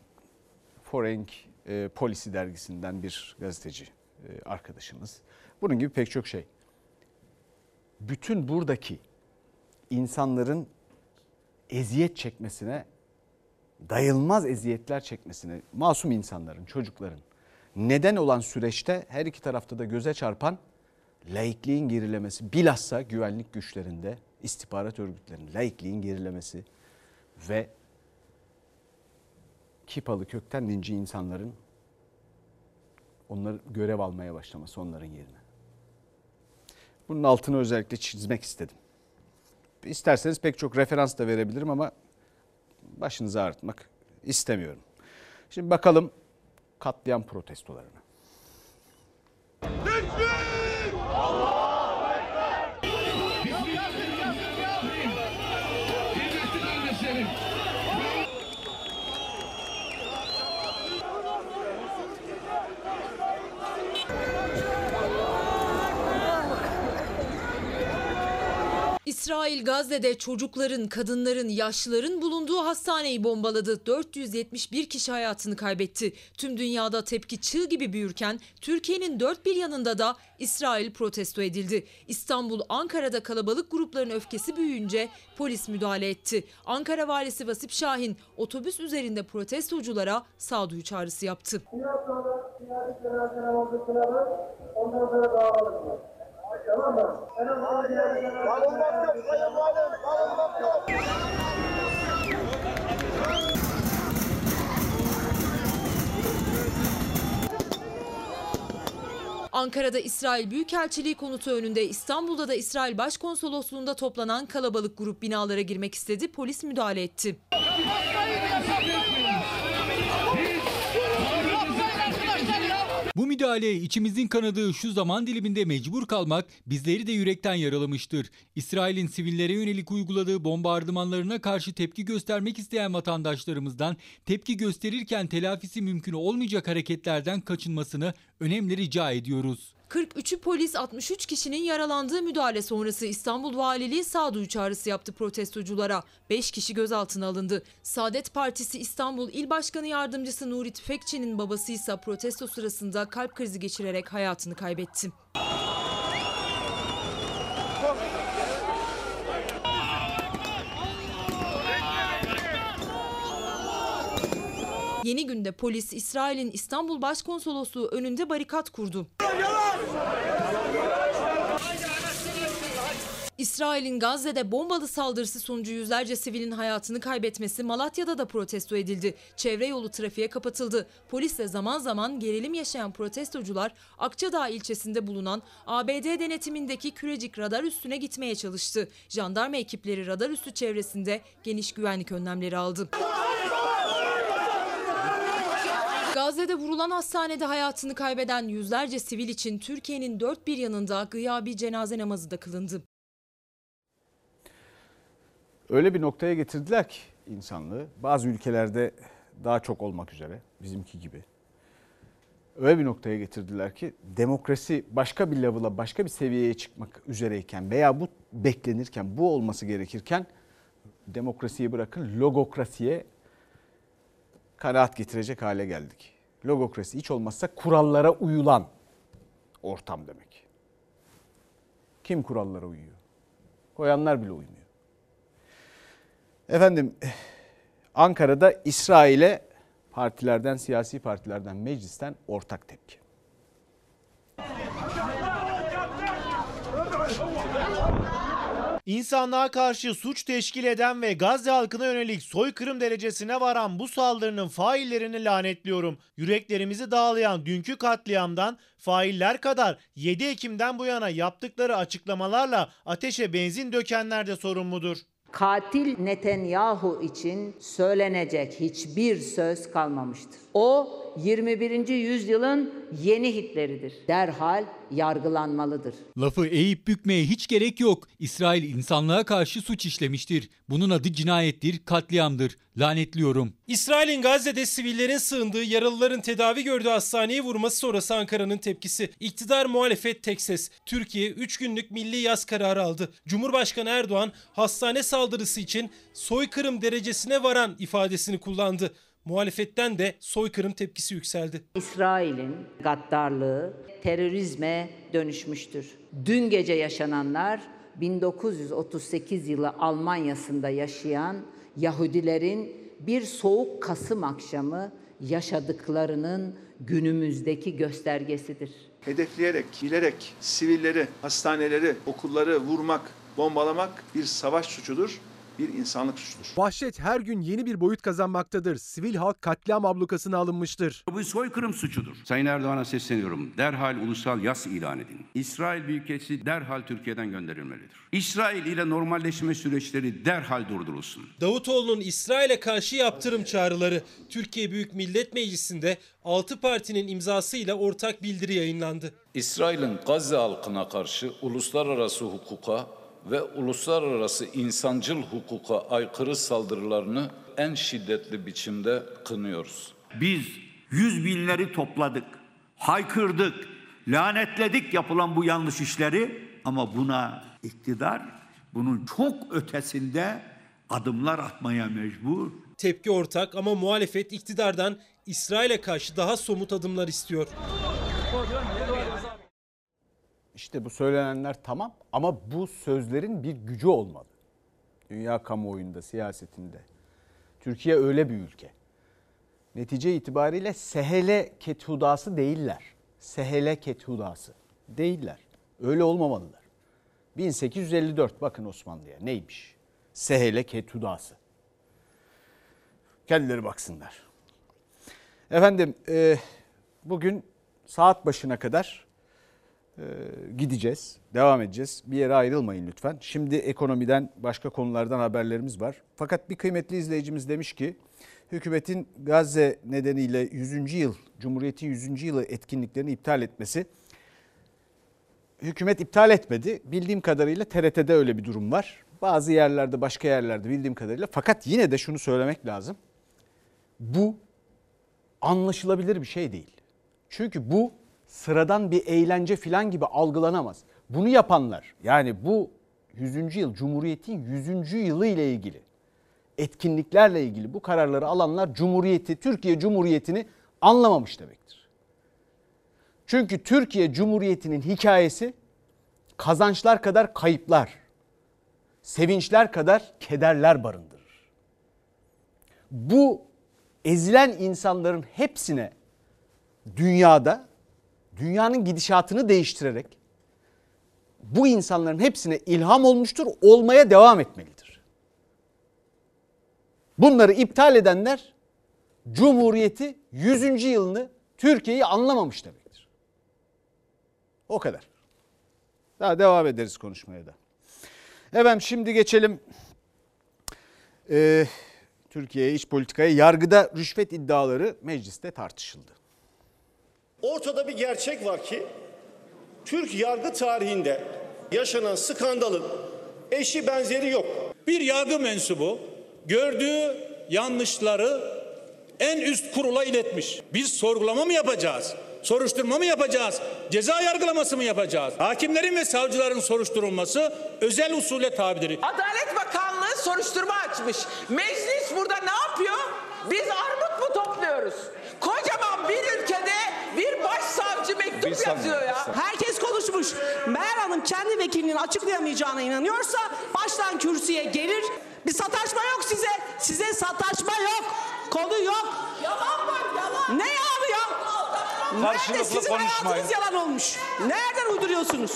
Foreign e, Policy dergisinden bir gazeteci e, arkadaşımız. Bunun gibi pek çok şey. Bütün buradaki insanların eziyet çekmesine, dayılmaz eziyetler çekmesine, masum insanların, çocukların neden olan süreçte her iki tarafta da göze çarpan laikliğin gerilemesi, bilhassa güvenlik güçlerinde, istihbarat örgütlerinin laikliğin gerilemesi ve kipalı kökten dinci insanların onları görev almaya başlaması onların yerine. Bunun altını özellikle çizmek istedim. İsterseniz pek çok referans da verebilirim ama başınızı ağrıtmak istemiyorum. Şimdi bakalım katliam protestolarına. İsrail Gazze'de çocukların, kadınların, yaşlıların bulunduğu hastaneyi bombaladı. 471 kişi hayatını kaybetti. Tüm dünyada tepki çığ gibi büyürken Türkiye'nin dört bir yanında da İsrail protesto edildi. İstanbul, Ankara'da kalabalık grupların öfkesi büyüyünce polis müdahale etti. Ankara valisi Vasip Şahin otobüs üzerinde protestoculara sağduyu çağrısı yaptı. Ankara'da İsrail Büyükelçiliği konutu önünde İstanbul'da da İsrail Başkonsolosluğu'nda toplanan kalabalık grup binalara girmek istedi. Polis müdahale etti. Bu müdahaleye içimizin kanadığı şu zaman diliminde mecbur kalmak bizleri de yürekten yaralamıştır. İsrail'in sivillere yönelik uyguladığı bombardımanlarına karşı tepki göstermek isteyen vatandaşlarımızdan tepki gösterirken telafisi mümkün olmayacak hareketlerden kaçınmasını önemli rica ediyoruz. 43'ü polis 63 kişinin yaralandığı müdahale sonrası İstanbul Valiliği sağduyu çağrısı yaptı protestoculara. 5 kişi gözaltına alındı. Saadet Partisi İstanbul İl Başkanı Yardımcısı Nuri Tüfekçi'nin babası ise protesto sırasında kalp krizi geçirerek hayatını kaybetti. Yeni günde polis İsrail'in İstanbul Başkonsolosluğu önünde barikat kurdu. İsrail'in Gazze'de bombalı saldırısı sonucu yüzlerce sivilin hayatını kaybetmesi Malatya'da da protesto edildi. Çevre yolu trafiğe kapatıldı. Polisle zaman zaman gerilim yaşayan protestocular Akçadağ ilçesinde bulunan ABD denetimindeki Kürecik radar üstüne gitmeye çalıştı. Jandarma ekipleri radar üstü çevresinde geniş güvenlik önlemleri aldı. Gazze'de vurulan hastanede hayatını kaybeden yüzlerce sivil için Türkiye'nin dört bir yanında gıyabi cenaze namazı da kılındı. Öyle bir noktaya getirdiler ki insanlığı. Bazı ülkelerde daha çok olmak üzere bizimki gibi öyle bir noktaya getirdiler ki demokrasi başka bir level'a, başka bir seviyeye çıkmak üzereyken veya bu beklenirken, bu olması gerekirken demokrasiyi bırakın logokrasiye kanaat getirecek hale geldik. Logokrasi hiç olmazsa kurallara uyulan ortam demek. Kim kurallara uyuyor? Koyanlar bile uymuyor. Efendim Ankara'da İsrail'e partilerden, siyasi partilerden, meclisten ortak tepki. İnsanlığa karşı suç teşkil eden ve Gazze halkına yönelik soykırım derecesine varan bu saldırının faillerini lanetliyorum. Yüreklerimizi dağlayan dünkü katliamdan failler kadar 7 Ekim'den bu yana yaptıkları açıklamalarla ateşe benzin dökenler de sorumludur. Katil Netanyahu için söylenecek hiçbir söz kalmamıştır. O 21. yüzyılın yeni Hitler'idir. Derhal yargılanmalıdır. Lafı eğip bükmeye hiç gerek yok. İsrail insanlığa karşı suç işlemiştir. Bunun adı cinayettir, katliamdır. Lanetliyorum. İsrail'in Gazze'de sivillerin sığındığı, yaralıların tedavi gördüğü hastaneye vurması sonrası Ankara'nın tepkisi. İktidar muhalefet tek ses. Türkiye 3 günlük milli yaz kararı aldı. Cumhurbaşkanı Erdoğan hastane saldırısı için soykırım derecesine varan ifadesini kullandı. Muhalefetten de soykırım tepkisi yükseldi. İsrail'in gaddarlığı terörizme dönüşmüştür. Dün gece yaşananlar 1938 yılı Almanya'sında yaşayan Yahudilerin bir soğuk Kasım akşamı yaşadıklarının günümüzdeki göstergesidir. hedefleyerek, bilerek sivilleri, hastaneleri, okulları vurmak, bombalamak bir savaş suçudur, bir insanlık suçudur. Vahşet her gün yeni bir boyut kazanmaktadır. Sivil halk katliam ablukasına alınmıştır. Bu soykırım suçudur. Sayın Erdoğan'a sesleniyorum. Derhal ulusal yas ilan edin. İsrail Büyükelçisi derhal Türkiye'den gönderilmelidir. İsrail ile normalleşme süreçleri derhal durdurulsun. Davutoğlu'nun İsrail'e karşı yaptırım çağrıları Türkiye Büyük Millet Meclisi'nde 6 partinin imzasıyla ortak bildiri yayınlandı. İsrail'in Gazze halkına karşı uluslararası hukuka ve uluslararası insancıl hukuka aykırı saldırılarını en şiddetli biçimde kınıyoruz. Biz yüz binleri topladık, haykırdık, lanetledik yapılan bu yanlış işleri ama buna iktidar bunun çok ötesinde adımlar atmaya mecbur. Tepki ortak ama muhalefet iktidardan İsrail'e karşı daha somut adımlar istiyor. İşte bu söylenenler tamam ama bu sözlerin bir gücü olmalı. Dünya kamuoyunda, siyasetinde. Türkiye öyle bir ülke. Netice itibariyle sehele kethudası değiller. Sehele kethudası değiller. Öyle olmamalılar. 1854 bakın Osmanlı'ya neymiş? Sehele kethudası. Kendileri baksınlar. Efendim e, bugün saat başına kadar gideceğiz, devam edeceğiz. Bir yere ayrılmayın lütfen. Şimdi ekonomiden, başka konulardan haberlerimiz var. Fakat bir kıymetli izleyicimiz demiş ki, hükümetin Gazze nedeniyle 100. yıl, Cumhuriyet'in 100. yılı etkinliklerini iptal etmesi, hükümet iptal etmedi. Bildiğim kadarıyla TRT'de öyle bir durum var. Bazı yerlerde, başka yerlerde bildiğim kadarıyla. Fakat yine de şunu söylemek lazım. Bu anlaşılabilir bir şey değil. Çünkü bu sıradan bir eğlence filan gibi algılanamaz. Bunu yapanlar yani bu 100. yıl Cumhuriyet'in 100. yılı ile ilgili etkinliklerle ilgili bu kararları alanlar Cumhuriyeti, Türkiye Cumhuriyeti'ni anlamamış demektir. Çünkü Türkiye Cumhuriyeti'nin hikayesi kazançlar kadar kayıplar, sevinçler kadar kederler barındırır. Bu ezilen insanların hepsine dünyada dünyanın gidişatını değiştirerek bu insanların hepsine ilham olmuştur, olmaya devam etmelidir. Bunları iptal edenler Cumhuriyeti 100. yılını Türkiye'yi anlamamış demektir. O kadar. Daha devam ederiz konuşmaya da. Efendim şimdi geçelim ee, Türkiye'ye iç politikaya. Yargıda rüşvet iddiaları mecliste tartışıldı. Ortada bir gerçek var ki Türk yargı tarihinde yaşanan skandalın eşi benzeri yok. Bir yargı mensubu gördüğü yanlışları en üst kurula iletmiş. Biz sorgulama mı yapacağız? Soruşturma mı yapacağız? Ceza yargılaması mı yapacağız? Hakimlerin ve savcıların soruşturulması özel usule tabidir. Adalet Bakanlığı soruşturma açmış. Meclis burada ne yapıyor? Biz armut mu topluyoruz? Kocaman bir bir mektup yazıyor ya. Herkes konuşmuş. Meğer Hanım kendi vekilinin açıklayamayacağına inanıyorsa baştan kürsüye gelir. Bir sataşma yok size. Size sataşma yok. Konu yok. Yalan var yalan. Ne yalanı ya? Nerede Karşılıklı sizin konuşmayın. hayatınız yalan olmuş? Nereden uyduruyorsunuz?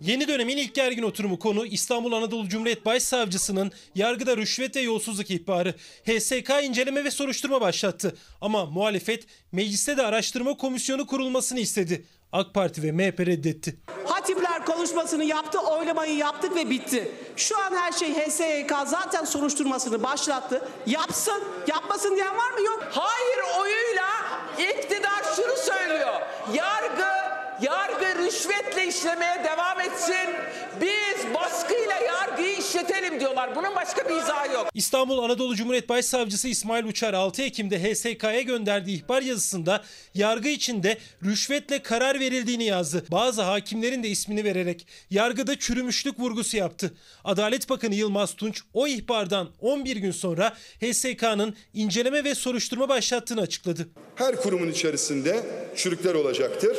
Yeni dönemin ilk gergin oturumu konu İstanbul Anadolu Cumhuriyet Başsavcısının yargıda rüşvet ve yolsuzluk ihbarı. HSK inceleme ve soruşturma başlattı. Ama muhalefet mecliste de araştırma komisyonu kurulmasını istedi. AK Parti ve MHP reddetti. Hatipler konuşmasını yaptı, oylamayı yaptık ve bitti. Şu an her şey HSYK zaten soruşturmasını başlattı. Yapsın, yapmasın diyen var mı? Yok. Hayır oyuyla iktidar şunu söylüyor. Yargı, yargı rüşvetle işlemeye devam etsin. Biz baskıyla yargıyı işletelim diyorlar. Bunun başka bir izahı yok. İstanbul Anadolu Cumhuriyet Başsavcısı İsmail Uçar 6 Ekim'de HSK'ya gönderdiği ihbar yazısında yargı içinde rüşvetle karar verildiğini yazdı. Bazı hakimlerin de ismini vererek yargıda çürümüşlük vurgusu yaptı. Adalet Bakanı Yılmaz Tunç o ihbardan 11 gün sonra HSK'nın inceleme ve soruşturma başlattığını açıkladı. Her kurumun içerisinde çürükler olacaktır.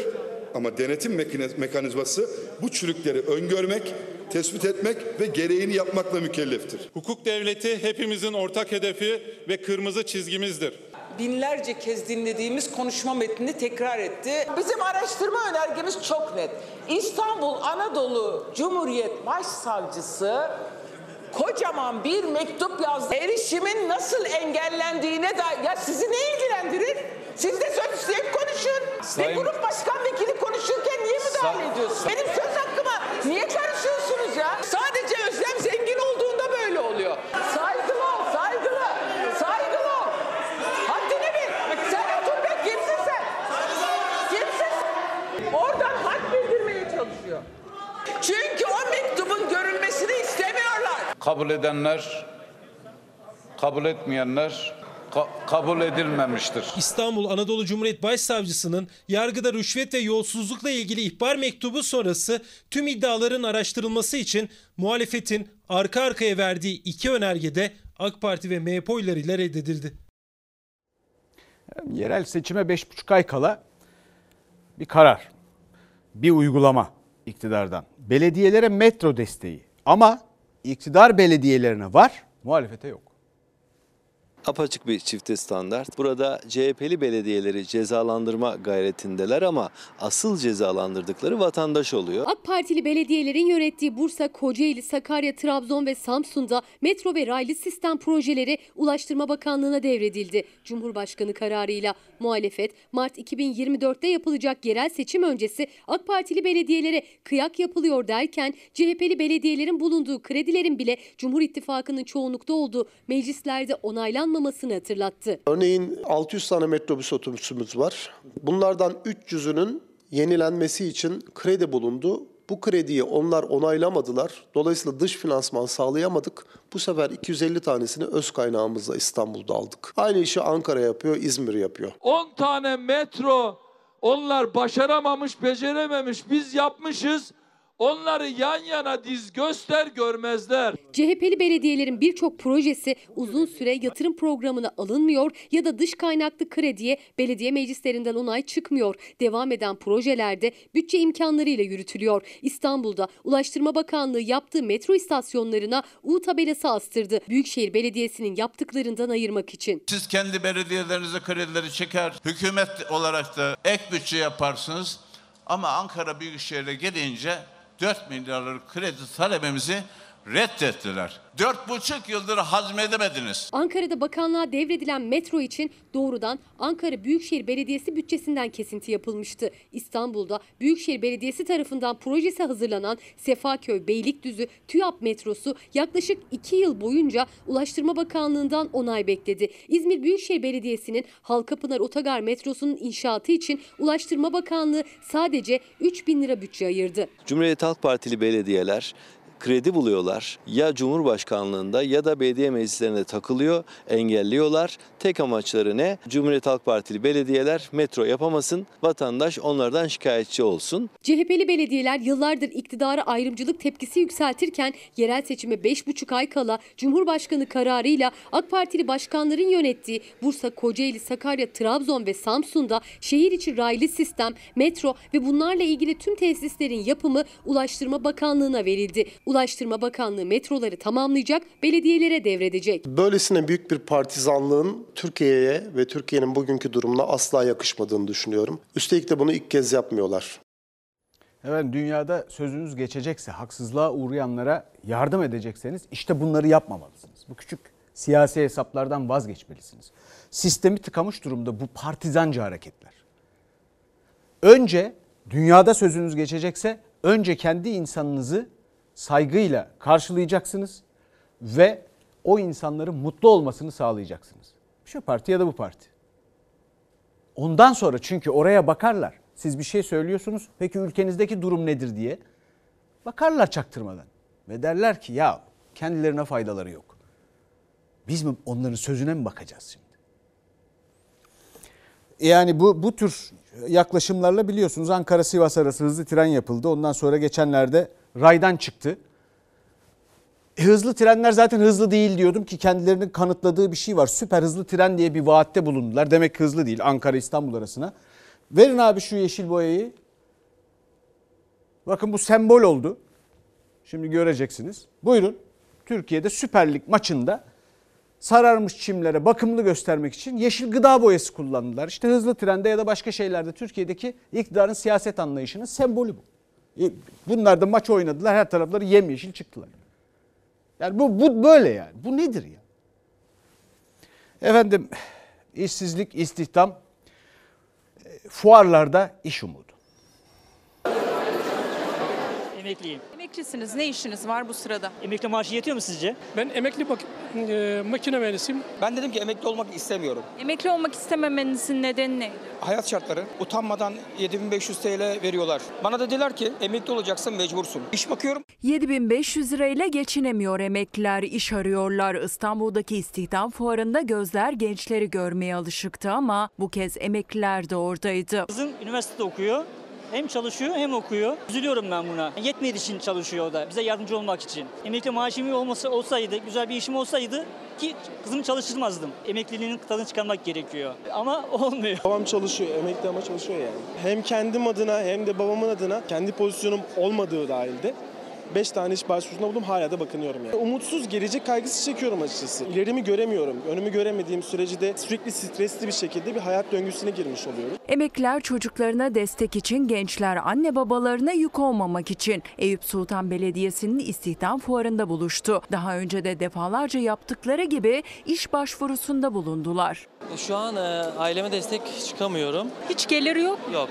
Ama denetim mekaniz- mekanizması bu çürükleri öngörmek, tespit etmek ve gereğini yapmakla mükelleftir. Hukuk devleti hepimizin ortak hedefi ve kırmızı çizgimizdir. Binlerce kez dinlediğimiz konuşma metnini tekrar etti. Bizim araştırma önergemiz çok net. İstanbul Anadolu Cumhuriyet Başsavcısı kocaman bir mektup yazdı. Erişimin nasıl engellendiğine dair. Ya sizi ne ilgilendirir? Siz de söz isteyip konuşun. Sayın- Bir grup başkan vekili konuşurken niye müdahale Say- ediyorsun? Benim söz hakkıma niye karışıyorsunuz ya? Sadece Özlem zengin olduğunda böyle oluyor. Saygılı ol, saygılı. Saygılı ol. Haddini bil. Sen otur be kimsin sen? Kimsin? Oradan had bildirmeye çalışıyor. Çünkü o mektubun görülmesini istemiyorlar. Kabul edenler, kabul etmeyenler ka- kabul edilmemiştir. İstanbul Anadolu Cumhuriyet Başsavcısının yargıda rüşvet ve yolsuzlukla ilgili ihbar mektubu sonrası tüm iddiaların araştırılması için muhalefetin arka arkaya verdiği iki önergede AK Parti ve MHP oylarıyla reddedildi. Yerel seçime 5,5 ay kala bir karar, bir uygulama iktidardan. Belediyelere metro desteği ama iktidar belediyelerine var, muhalefete yok. Apaçık bir çifte standart. Burada CHP'li belediyeleri cezalandırma gayretindeler ama asıl cezalandırdıkları vatandaş oluyor. AK Partili belediyelerin yönettiği Bursa, Kocaeli, Sakarya, Trabzon ve Samsun'da metro ve raylı sistem projeleri Ulaştırma Bakanlığı'na devredildi. Cumhurbaşkanı kararıyla muhalefet Mart 2024'te yapılacak yerel seçim öncesi AK Partili belediyelere kıyak yapılıyor derken CHP'li belediyelerin bulunduğu kredilerin bile Cumhur İttifakı'nın çoğunlukta olduğu meclislerde onaylanmamasını hatırlattı. Örneğin 600 tane metrobüs otobüsümüz var. Bunlardan 300'ünün yenilenmesi için kredi bulundu. Bu krediyi onlar onaylamadılar. Dolayısıyla dış finansman sağlayamadık. Bu sefer 250 tanesini öz kaynağımızla İstanbul'da aldık. Aynı işi Ankara yapıyor, İzmir yapıyor. 10 tane metro onlar başaramamış, becerememiş. Biz yapmışız. Onları yan yana diz göster görmezler. CHP'li belediyelerin birçok projesi uzun süre yatırım programına alınmıyor ya da dış kaynaklı krediye belediye meclislerinden onay çıkmıyor. Devam eden projelerde bütçe imkanlarıyla yürütülüyor. İstanbul'da Ulaştırma Bakanlığı yaptığı metro istasyonlarına U tabelası astırdı. Büyükşehir Belediyesi'nin yaptıklarından ayırmak için. Siz kendi belediyelerinize kredileri çeker, hükümet olarak da ek bütçe yaparsınız. Ama Ankara Büyükşehir'e gelince 4 milyarlık kredi talebimizi reddettiler. 4,5 yıldır hazmedemediniz. Ankara'da bakanlığa devredilen metro için doğrudan Ankara Büyükşehir Belediyesi bütçesinden kesinti yapılmıştı. İstanbul'da Büyükşehir Belediyesi tarafından projesi hazırlanan Sefaköy Beylikdüzü TÜYAP metrosu yaklaşık 2 yıl boyunca Ulaştırma Bakanlığı'ndan onay bekledi. İzmir Büyükşehir Belediyesi'nin Halkapınar Otogar metrosunun inşaatı için Ulaştırma Bakanlığı sadece 3 bin lira bütçe ayırdı. Cumhuriyet Halk Partili belediyeler kredi buluyorlar. Ya Cumhurbaşkanlığında ya da belediye meclislerinde takılıyor, engelliyorlar. Tek amaçları ne? Cumhuriyet Halk Partili belediyeler metro yapamasın, vatandaş onlardan şikayetçi olsun. CHP'li belediyeler yıllardır iktidara ayrımcılık tepkisi yükseltirken yerel seçime 5,5 ay kala Cumhurbaşkanı kararıyla AK Partili başkanların yönettiği Bursa, Kocaeli, Sakarya, Trabzon ve Samsun'da şehir içi raylı sistem, metro ve bunlarla ilgili tüm tesislerin yapımı Ulaştırma Bakanlığı'na verildi. Ulaştırma Bakanlığı metroları tamamlayacak, belediyelere devredecek. Böylesine büyük bir partizanlığın Türkiye'ye ve Türkiye'nin bugünkü durumuna asla yakışmadığını düşünüyorum. Üstelik de bunu ilk kez yapmıyorlar. Evet dünyada sözünüz geçecekse, haksızlığa uğrayanlara yardım edecekseniz işte bunları yapmamalısınız. Bu küçük siyasi hesaplardan vazgeçmelisiniz. Sistemi tıkamış durumda bu partizanca hareketler. Önce dünyada sözünüz geçecekse önce kendi insanınızı saygıyla karşılayacaksınız ve o insanların mutlu olmasını sağlayacaksınız. Şu parti ya da bu parti. Ondan sonra çünkü oraya bakarlar. Siz bir şey söylüyorsunuz. Peki ülkenizdeki durum nedir diye. Bakarlar çaktırmadan. Ve derler ki ya kendilerine faydaları yok. Biz mi onların sözüne mi bakacağız şimdi? Yani bu bu tür yaklaşımlarla biliyorsunuz Ankara Sivas arası hızlı tren yapıldı. Ondan sonra geçenlerde raydan çıktı. E, hızlı trenler zaten hızlı değil diyordum ki kendilerinin kanıtladığı bir şey var. Süper hızlı tren diye bir vaatte bulundular. Demek hızlı değil Ankara İstanbul arasına. Verin abi şu yeşil boyayı. Bakın bu sembol oldu. Şimdi göreceksiniz. Buyurun. Türkiye'de Süper Lig maçında sararmış çimlere bakımlı göstermek için yeşil gıda boyası kullandılar. İşte hızlı trende ya da başka şeylerde Türkiye'deki iktidarın siyaset anlayışının sembolü bu. E, Bunlar da maç oynadılar. Her tarafları yemyeşil çıktılar. Yani bu, bu böyle yani. Bu nedir ya? Efendim işsizlik, istihdam, e, fuarlarda iş umudu. Emekliyim. Emeklisiniz. Ne işiniz var bu sırada? Emekli maaşı yetiyor mu sizce? Ben emekli bak e, makine mühendisiyim. Ben dedim ki emekli olmak istemiyorum. Emekli olmak istememenizin nedeni ne? Hayat şartları utanmadan 7500 TL veriyorlar. Bana dediler ki emekli olacaksın mecbursun. İş bakıyorum 7500 lirayla geçinemiyor emekliler, iş arıyorlar. İstanbul'daki istihdam fuarında gözler gençleri görmeye alışıktı ama bu kez emekliler de oradaydı. Kızım üniversitede okuyor. Hem çalışıyor hem okuyor. Üzülüyorum ben buna. Yetmediği için çalışıyor o da. Bize yardımcı olmak için. Emekli maaşım olması olsaydı, güzel bir işim olsaydı ki kızımı çalıştırmazdım. Emekliliğinin tadını çıkarmak gerekiyor. Ama *laughs* olmuyor. Babam çalışıyor, emekli ama çalışıyor yani. Hem kendim adına hem de babamın adına kendi pozisyonum olmadığı dahilde 5 tane iş başvurusunda bulundum hala da bakınıyorum yani. Umutsuz gelecek kaygısı çekiyorum açıkçası. İlerimi göremiyorum. Önümü göremediğim sürece de sürekli stresli bir şekilde bir hayat döngüsüne girmiş oluyorum. Emekliler çocuklarına destek için, gençler anne babalarına yük olmamak için Eyüp Sultan Belediyesi'nin istihdam fuarında buluştu. Daha önce de defalarca yaptıkları gibi iş başvurusunda bulundular. Şu an e, aileme destek çıkamıyorum. Hiç geliri yok. Yok.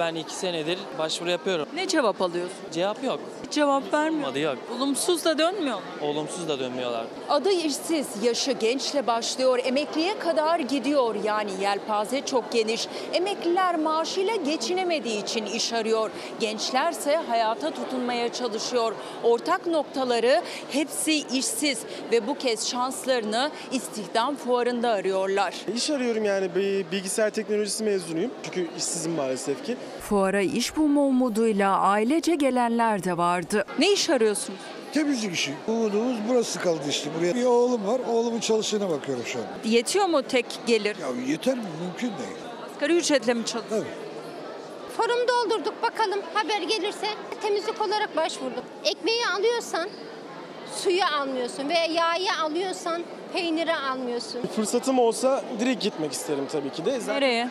Ben iki senedir başvuru yapıyorum. Ne cevap alıyorsun? Cevap yok. Hiç cevap vermiyor. Adı yok. Olumsuz da dönmüyor. Olumsuz da dönmüyorlar. Adı işsiz, yaşı gençle başlıyor, emekliye kadar gidiyor. Yani yelpaze çok geniş. Emekliler maaşıyla geçinemediği için iş arıyor. Gençlerse hayata tutunmaya çalışıyor. Ortak noktaları hepsi işsiz ve bu kez şanslarını istihdam fuarında arıyorlar. İş arıyorum yani bir bilgisayar teknolojisi mezunuyum. Çünkü işsizim maalesef ki. Fuara iş bulma umuduyla ailece gelenler de vardı. Ne iş arıyorsunuz? Temizlik işi. Umudumuz burası kaldı işte. Buraya bir oğlum var. Oğlumun çalıştığına bakıyorum şu an. Yetiyor mu tek gelir? Ya yeter mi? Mümkün değil. Asgari ücretle mi çalışıyorsun? Forum doldurduk bakalım haber gelirse temizlik olarak başvurduk. Ekmeği alıyorsan suyu almıyorsun veya yağı alıyorsan peyniri almıyorsun. Fırsatım olsa direkt gitmek isterim tabii ki de. Zaten Nereye?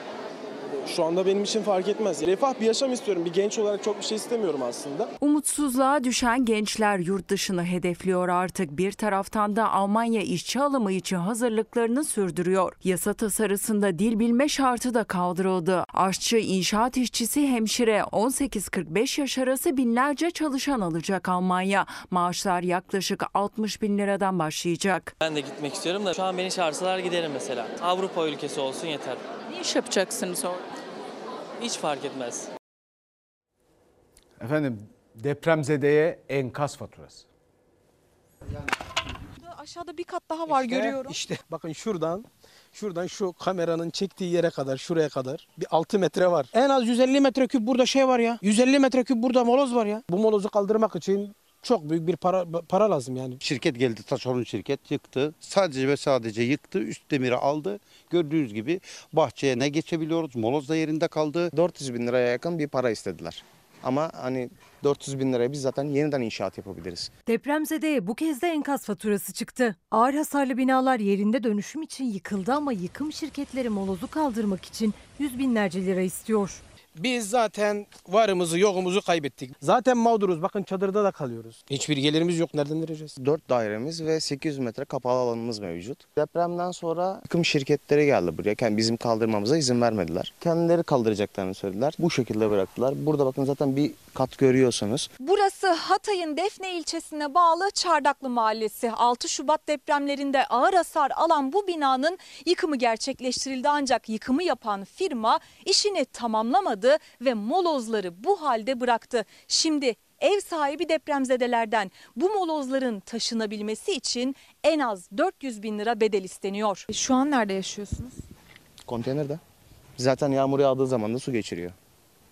Şu anda benim için fark etmez. Refah bir yaşam istiyorum. Bir genç olarak çok bir şey istemiyorum aslında. Umutsuzluğa düşen gençler yurt dışını hedefliyor artık. Bir taraftan da Almanya işçi alımı için hazırlıklarını sürdürüyor. Yasa tasarısında dil bilme şartı da kaldırıldı. Aşçı, inşaat işçisi, hemşire 18-45 yaş arası binlerce çalışan alacak Almanya. Maaşlar yaklaşık 60 bin liradan başlayacak. Ben de gitmek istiyorum da şu an beni çağırsalar giderim mesela. Avrupa ülkesi olsun yeter. Ne iş yapacaksınız orada? Hiç fark etmez. Efendim depremzedeye enkaz faturası. Aşağıda bir kat daha var İşte- görüyorum. İşte bakın şuradan şuradan şu kameranın çektiği yere kadar şuraya kadar bir 6 metre var. En az 150 metreküp burada şey var ya. 150 metreküp burada moloz var ya. Bu molozu kaldırmak için çok büyük bir para para lazım yani. Şirket geldi taşeron şirket yıktı. Sadece ve sadece yıktı. Üst demiri aldı. Gördüğünüz gibi bahçeye ne geçebiliyoruz? Moloz da yerinde kaldı. 400 bin liraya yakın bir para istediler. Ama hani 400 bin liraya biz zaten yeniden inşaat yapabiliriz. Depremzedeye bu kez de enkaz faturası çıktı. Ağır hasarlı binalar yerinde dönüşüm için yıkıldı ama yıkım şirketleri molozu kaldırmak için yüz binlerce lira istiyor. Biz zaten varımızı yokumuzu kaybettik. Zaten mağduruz. Bakın çadırda da kalıyoruz. Hiçbir gelirimiz yok. Nereden vereceğiz? 4 dairemiz ve 800 metre kapalı alanımız mevcut. Depremden sonra yıkım şirketleri geldi buraya. Yani bizim kaldırmamıza izin vermediler. Kendileri kaldıracaklarını söylediler. Bu şekilde bıraktılar. Burada bakın zaten bir kat görüyorsunuz. Burası Hatay'ın Defne ilçesine bağlı Çardaklı Mahallesi. 6 Şubat depremlerinde ağır hasar alan bu binanın yıkımı gerçekleştirildi ancak yıkımı yapan firma işini tamamlamadı ve molozları bu halde bıraktı. Şimdi ev sahibi depremzedelerden bu molozların taşınabilmesi için en az 400 bin lira bedel isteniyor. Şu an nerede yaşıyorsunuz? Konteynerde. Zaten yağmur yağdığı zaman da su geçiriyor.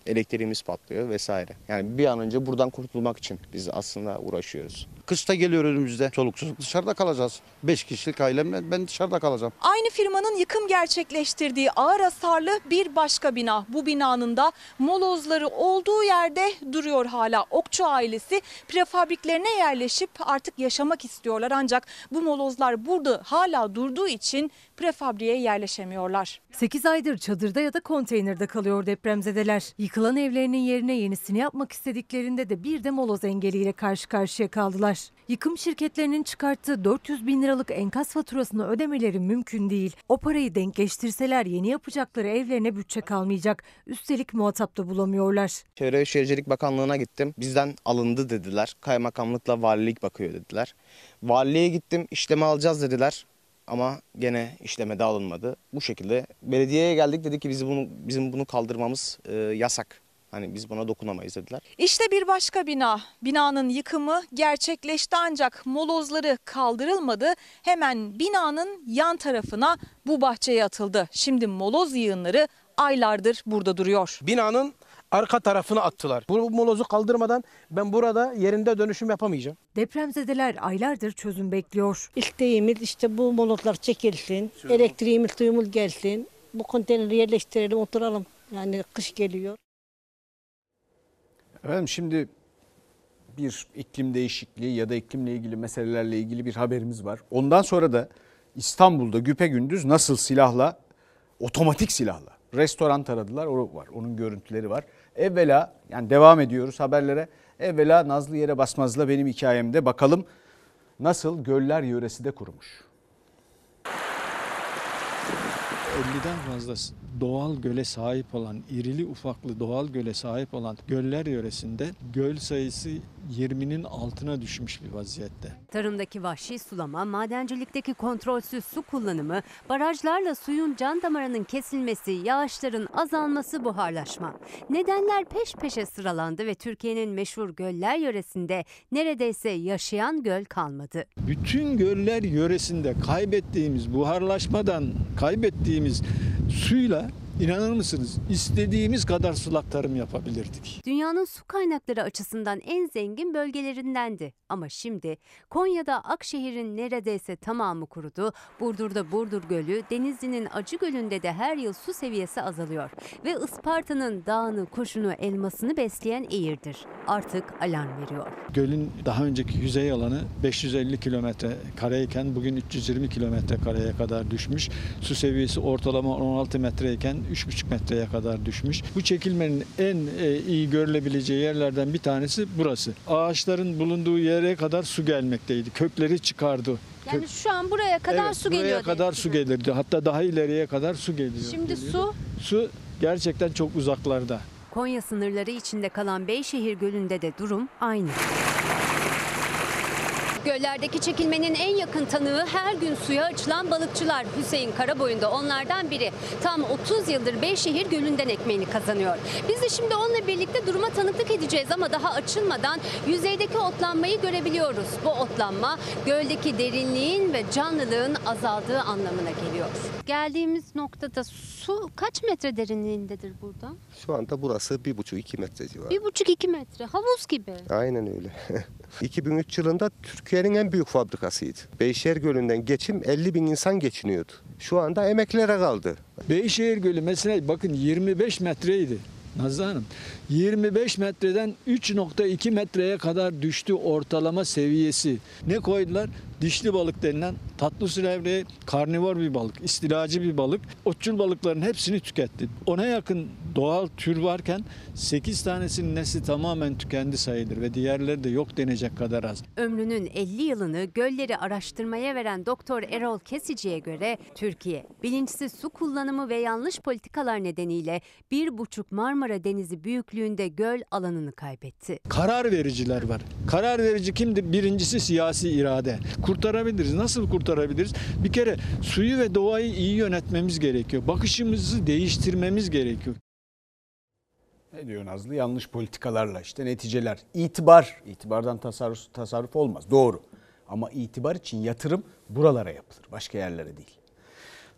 Elektriğimiz patlıyor vesaire. Yani bir an önce buradan kurtulmak için biz aslında uğraşıyoruz. Kışta geliyor önümüzde. Çoluk çocuk dışarıda kalacağız. 5 kişilik ailem ben dışarıda kalacağım. Aynı firmanın yıkım gerçekleştirdiği ağır hasarlı bir başka bina. Bu binanın da molozları olduğu yerde duruyor hala. Okçu ailesi prefabriklerine yerleşip artık yaşamak istiyorlar. Ancak bu molozlar burada hala durduğu için prefabriğe yerleşemiyorlar. 8 aydır çadırda ya da konteynerde kalıyor depremzedeler. Yıkılan evlerinin yerine yenisini yapmak istediklerinde de bir de moloz engeliyle karşı karşıya kaldılar. Yıkım şirketlerinin çıkarttığı 400 bin liralık enkaz faturasını ödemeleri mümkün değil. O parayı denkleştirseler yeni yapacakları evlerine bütçe kalmayacak. Üstelik muhatap da bulamıyorlar. Çevre ve Şehircilik Bakanlığı'na gittim. Bizden alındı dediler. Kaymakamlıkla valilik bakıyor dediler. Valiliğe gittim işleme alacağız dediler. Ama gene işlemede alınmadı. Bu şekilde belediyeye geldik dedi ki biz bunu bizim bunu kaldırmamız e, yasak. Hani biz buna dokunamayız dediler. İşte bir başka bina. Binanın yıkımı gerçekleşti ancak molozları kaldırılmadı. Hemen binanın yan tarafına bu bahçeye atıldı. Şimdi moloz yığınları aylardır burada duruyor. Binanın arka tarafına attılar. Bu molozu kaldırmadan ben burada yerinde dönüşüm yapamayacağım. Depremzedeler aylardır çözüm bekliyor. İsteğimiz işte bu molotlar çekilsin, elektriğimiz suyumuz gelsin, bu konteyneri yerleştirelim oturalım. Yani kış geliyor. Efendim şimdi bir iklim değişikliği ya da iklimle ilgili meselelerle ilgili bir haberimiz var. Ondan sonra da İstanbul'da güpegündüz nasıl silahla, otomatik silahla restoran taradılar. O var. Onun görüntüleri var. Evvela yani devam ediyoruz haberlere. Evvela Nazlı Yere Basmaz'la benim hikayemde bakalım nasıl göller yöresi de kurumuş. 50'den fazla doğal göle sahip olan, irili ufaklı doğal göle sahip olan göller yöresinde göl sayısı 20'nin altına düşmüş bir vaziyette. Tarımdaki vahşi sulama, madencilikteki kontrolsüz su kullanımı, barajlarla suyun can damarının kesilmesi, yağışların azalması, buharlaşma. Nedenler peş peşe sıralandı ve Türkiye'nin meşhur göller yöresinde neredeyse yaşayan göl kalmadı. Bütün göller yöresinde kaybettiğimiz buharlaşmadan kaybettiğimiz temiz suyla İnanır mısınız? İstediğimiz kadar sulak tarım yapabilirdik. Dünyanın su kaynakları açısından en zengin bölgelerindendi. Ama şimdi Konya'da Akşehir'in neredeyse tamamı kurudu. Burdur'da Burdur Gölü, Denizli'nin Acı Gölü'nde de her yıl su seviyesi azalıyor. Ve Isparta'nın dağını, kuşunu, elmasını besleyen Eğirdir. Artık alarm veriyor. Gölün daha önceki yüzey alanı 550 kilometre kareyken bugün 320 kilometre kareye kadar düşmüş. Su seviyesi ortalama 16 metreyken 3,5 metreye kadar düşmüş. Bu çekilmenin en e, iyi görülebileceği yerlerden bir tanesi burası. Ağaçların bulunduğu yere kadar su gelmekteydi. Kökleri çıkardı. Yani şu an buraya kadar Evet, su buraya geliyor. kadar su gelirdi. Hatta daha ileriye kadar su geliyor. Şimdi geliyor. su Su gerçekten çok uzaklarda. Konya sınırları içinde kalan Beyşehir Gölü'nde de durum aynı. Göllerdeki çekilmenin en yakın tanığı her gün suya açılan balıkçılar. Hüseyin Karaboyun da onlardan biri. Tam 30 yıldır Beyşehir Gölü'nden ekmeğini kazanıyor. Biz de şimdi onunla birlikte duruma tanıklık edeceğiz ama daha açılmadan yüzeydeki otlanmayı görebiliyoruz. Bu otlanma göldeki derinliğin ve canlılığın azaldığı anlamına geliyor. Geldiğimiz noktada su kaç metre derinliğindedir burada? Şu anda burası bir buçuk iki metre civarı. Bir buçuk iki metre. Havuz gibi. Aynen öyle. *laughs* 2003 yılında Türkiye'nin en büyük fabrikasıydı. Beyşehir Gölü'nden geçim 50 bin insan geçiniyordu. Şu anda emeklere kaldı. Beyşehir Gölü mesela bakın 25 metreydi. Nazlı Hanım 25 metreden 3.2 metreye kadar düştü ortalama seviyesi. Ne koydular? Dişli balık denilen tatlı su levreği karnivor bir balık, istilacı bir balık. Otçul balıkların hepsini tüketti. Ona yakın doğal tür varken 8 tanesinin nesli tamamen tükendi sayılır ve diğerleri de yok denecek kadar az. Ömrünün 50 yılını gölleri araştırmaya veren Doktor Erol Kesici'ye göre Türkiye bilinçsiz su kullanımı ve yanlış politikalar nedeniyle 1,5 Marmara Denizi büyüklüğünde göl alanını kaybetti. Karar vericiler var. Karar verici kimdir? Birincisi siyasi irade. Kurtarabiliriz. Nasıl kurtarabiliriz? Bir kere suyu ve doğayı iyi yönetmemiz gerekiyor. Bakışımızı değiştirmemiz gerekiyor. Ne diyor Nazlı? Yanlış politikalarla işte neticeler. İtibar, itibardan tasarruf, tasarruf olmaz. Doğru. Ama itibar için yatırım buralara yapılır. Başka yerlere değil.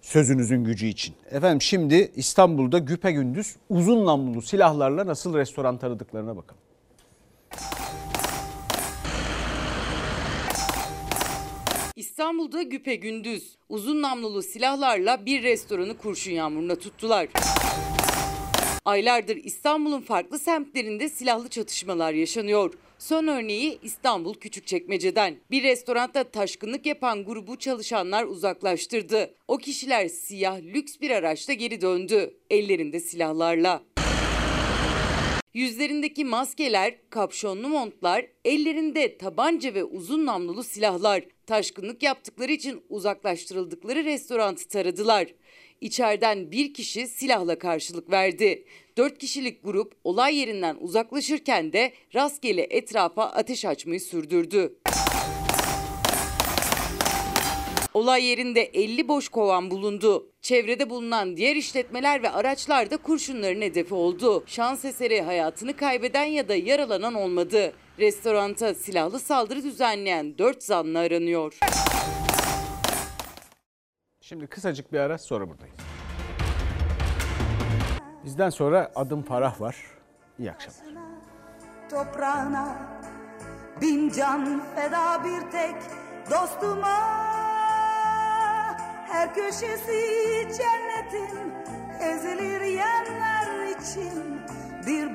Sözünüzün gücü için. Efendim şimdi İstanbul'da güpegündüz uzun namlulu silahlarla nasıl restoran taradıklarına bakalım. İstanbul'da güpegündüz uzun namlulu silahlarla bir restoranı kurşun yağmuruna tuttular. Aylardır İstanbul'un farklı semtlerinde silahlı çatışmalar yaşanıyor. Son örneği İstanbul Küçükçekmece'den. Bir restoranda taşkınlık yapan grubu çalışanlar uzaklaştırdı. O kişiler siyah lüks bir araçta geri döndü. Ellerinde silahlarla. Yüzlerindeki maskeler, kapşonlu montlar, ellerinde tabanca ve uzun namlulu silahlar. Taşkınlık yaptıkları için uzaklaştırıldıkları restoranı taradılar. İçeriden bir kişi silahla karşılık verdi. Dört kişilik grup olay yerinden uzaklaşırken de rastgele etrafa ateş açmayı sürdürdü. Olay yerinde 50 boş kovan bulundu. Çevrede bulunan diğer işletmeler ve araçlar da kurşunların hedefi oldu. Şans eseri hayatını kaybeden ya da yaralanan olmadı. Restoranta silahlı saldırı düzenleyen 4 zanlı aranıyor. Şimdi kısacık bir ara sonra buradayız. Bizden sonra adım Farah var. İyi akşamlar. toprağına Bin can feda bir tek dostuma Her köşesi cennetin ezilir yerler için Bir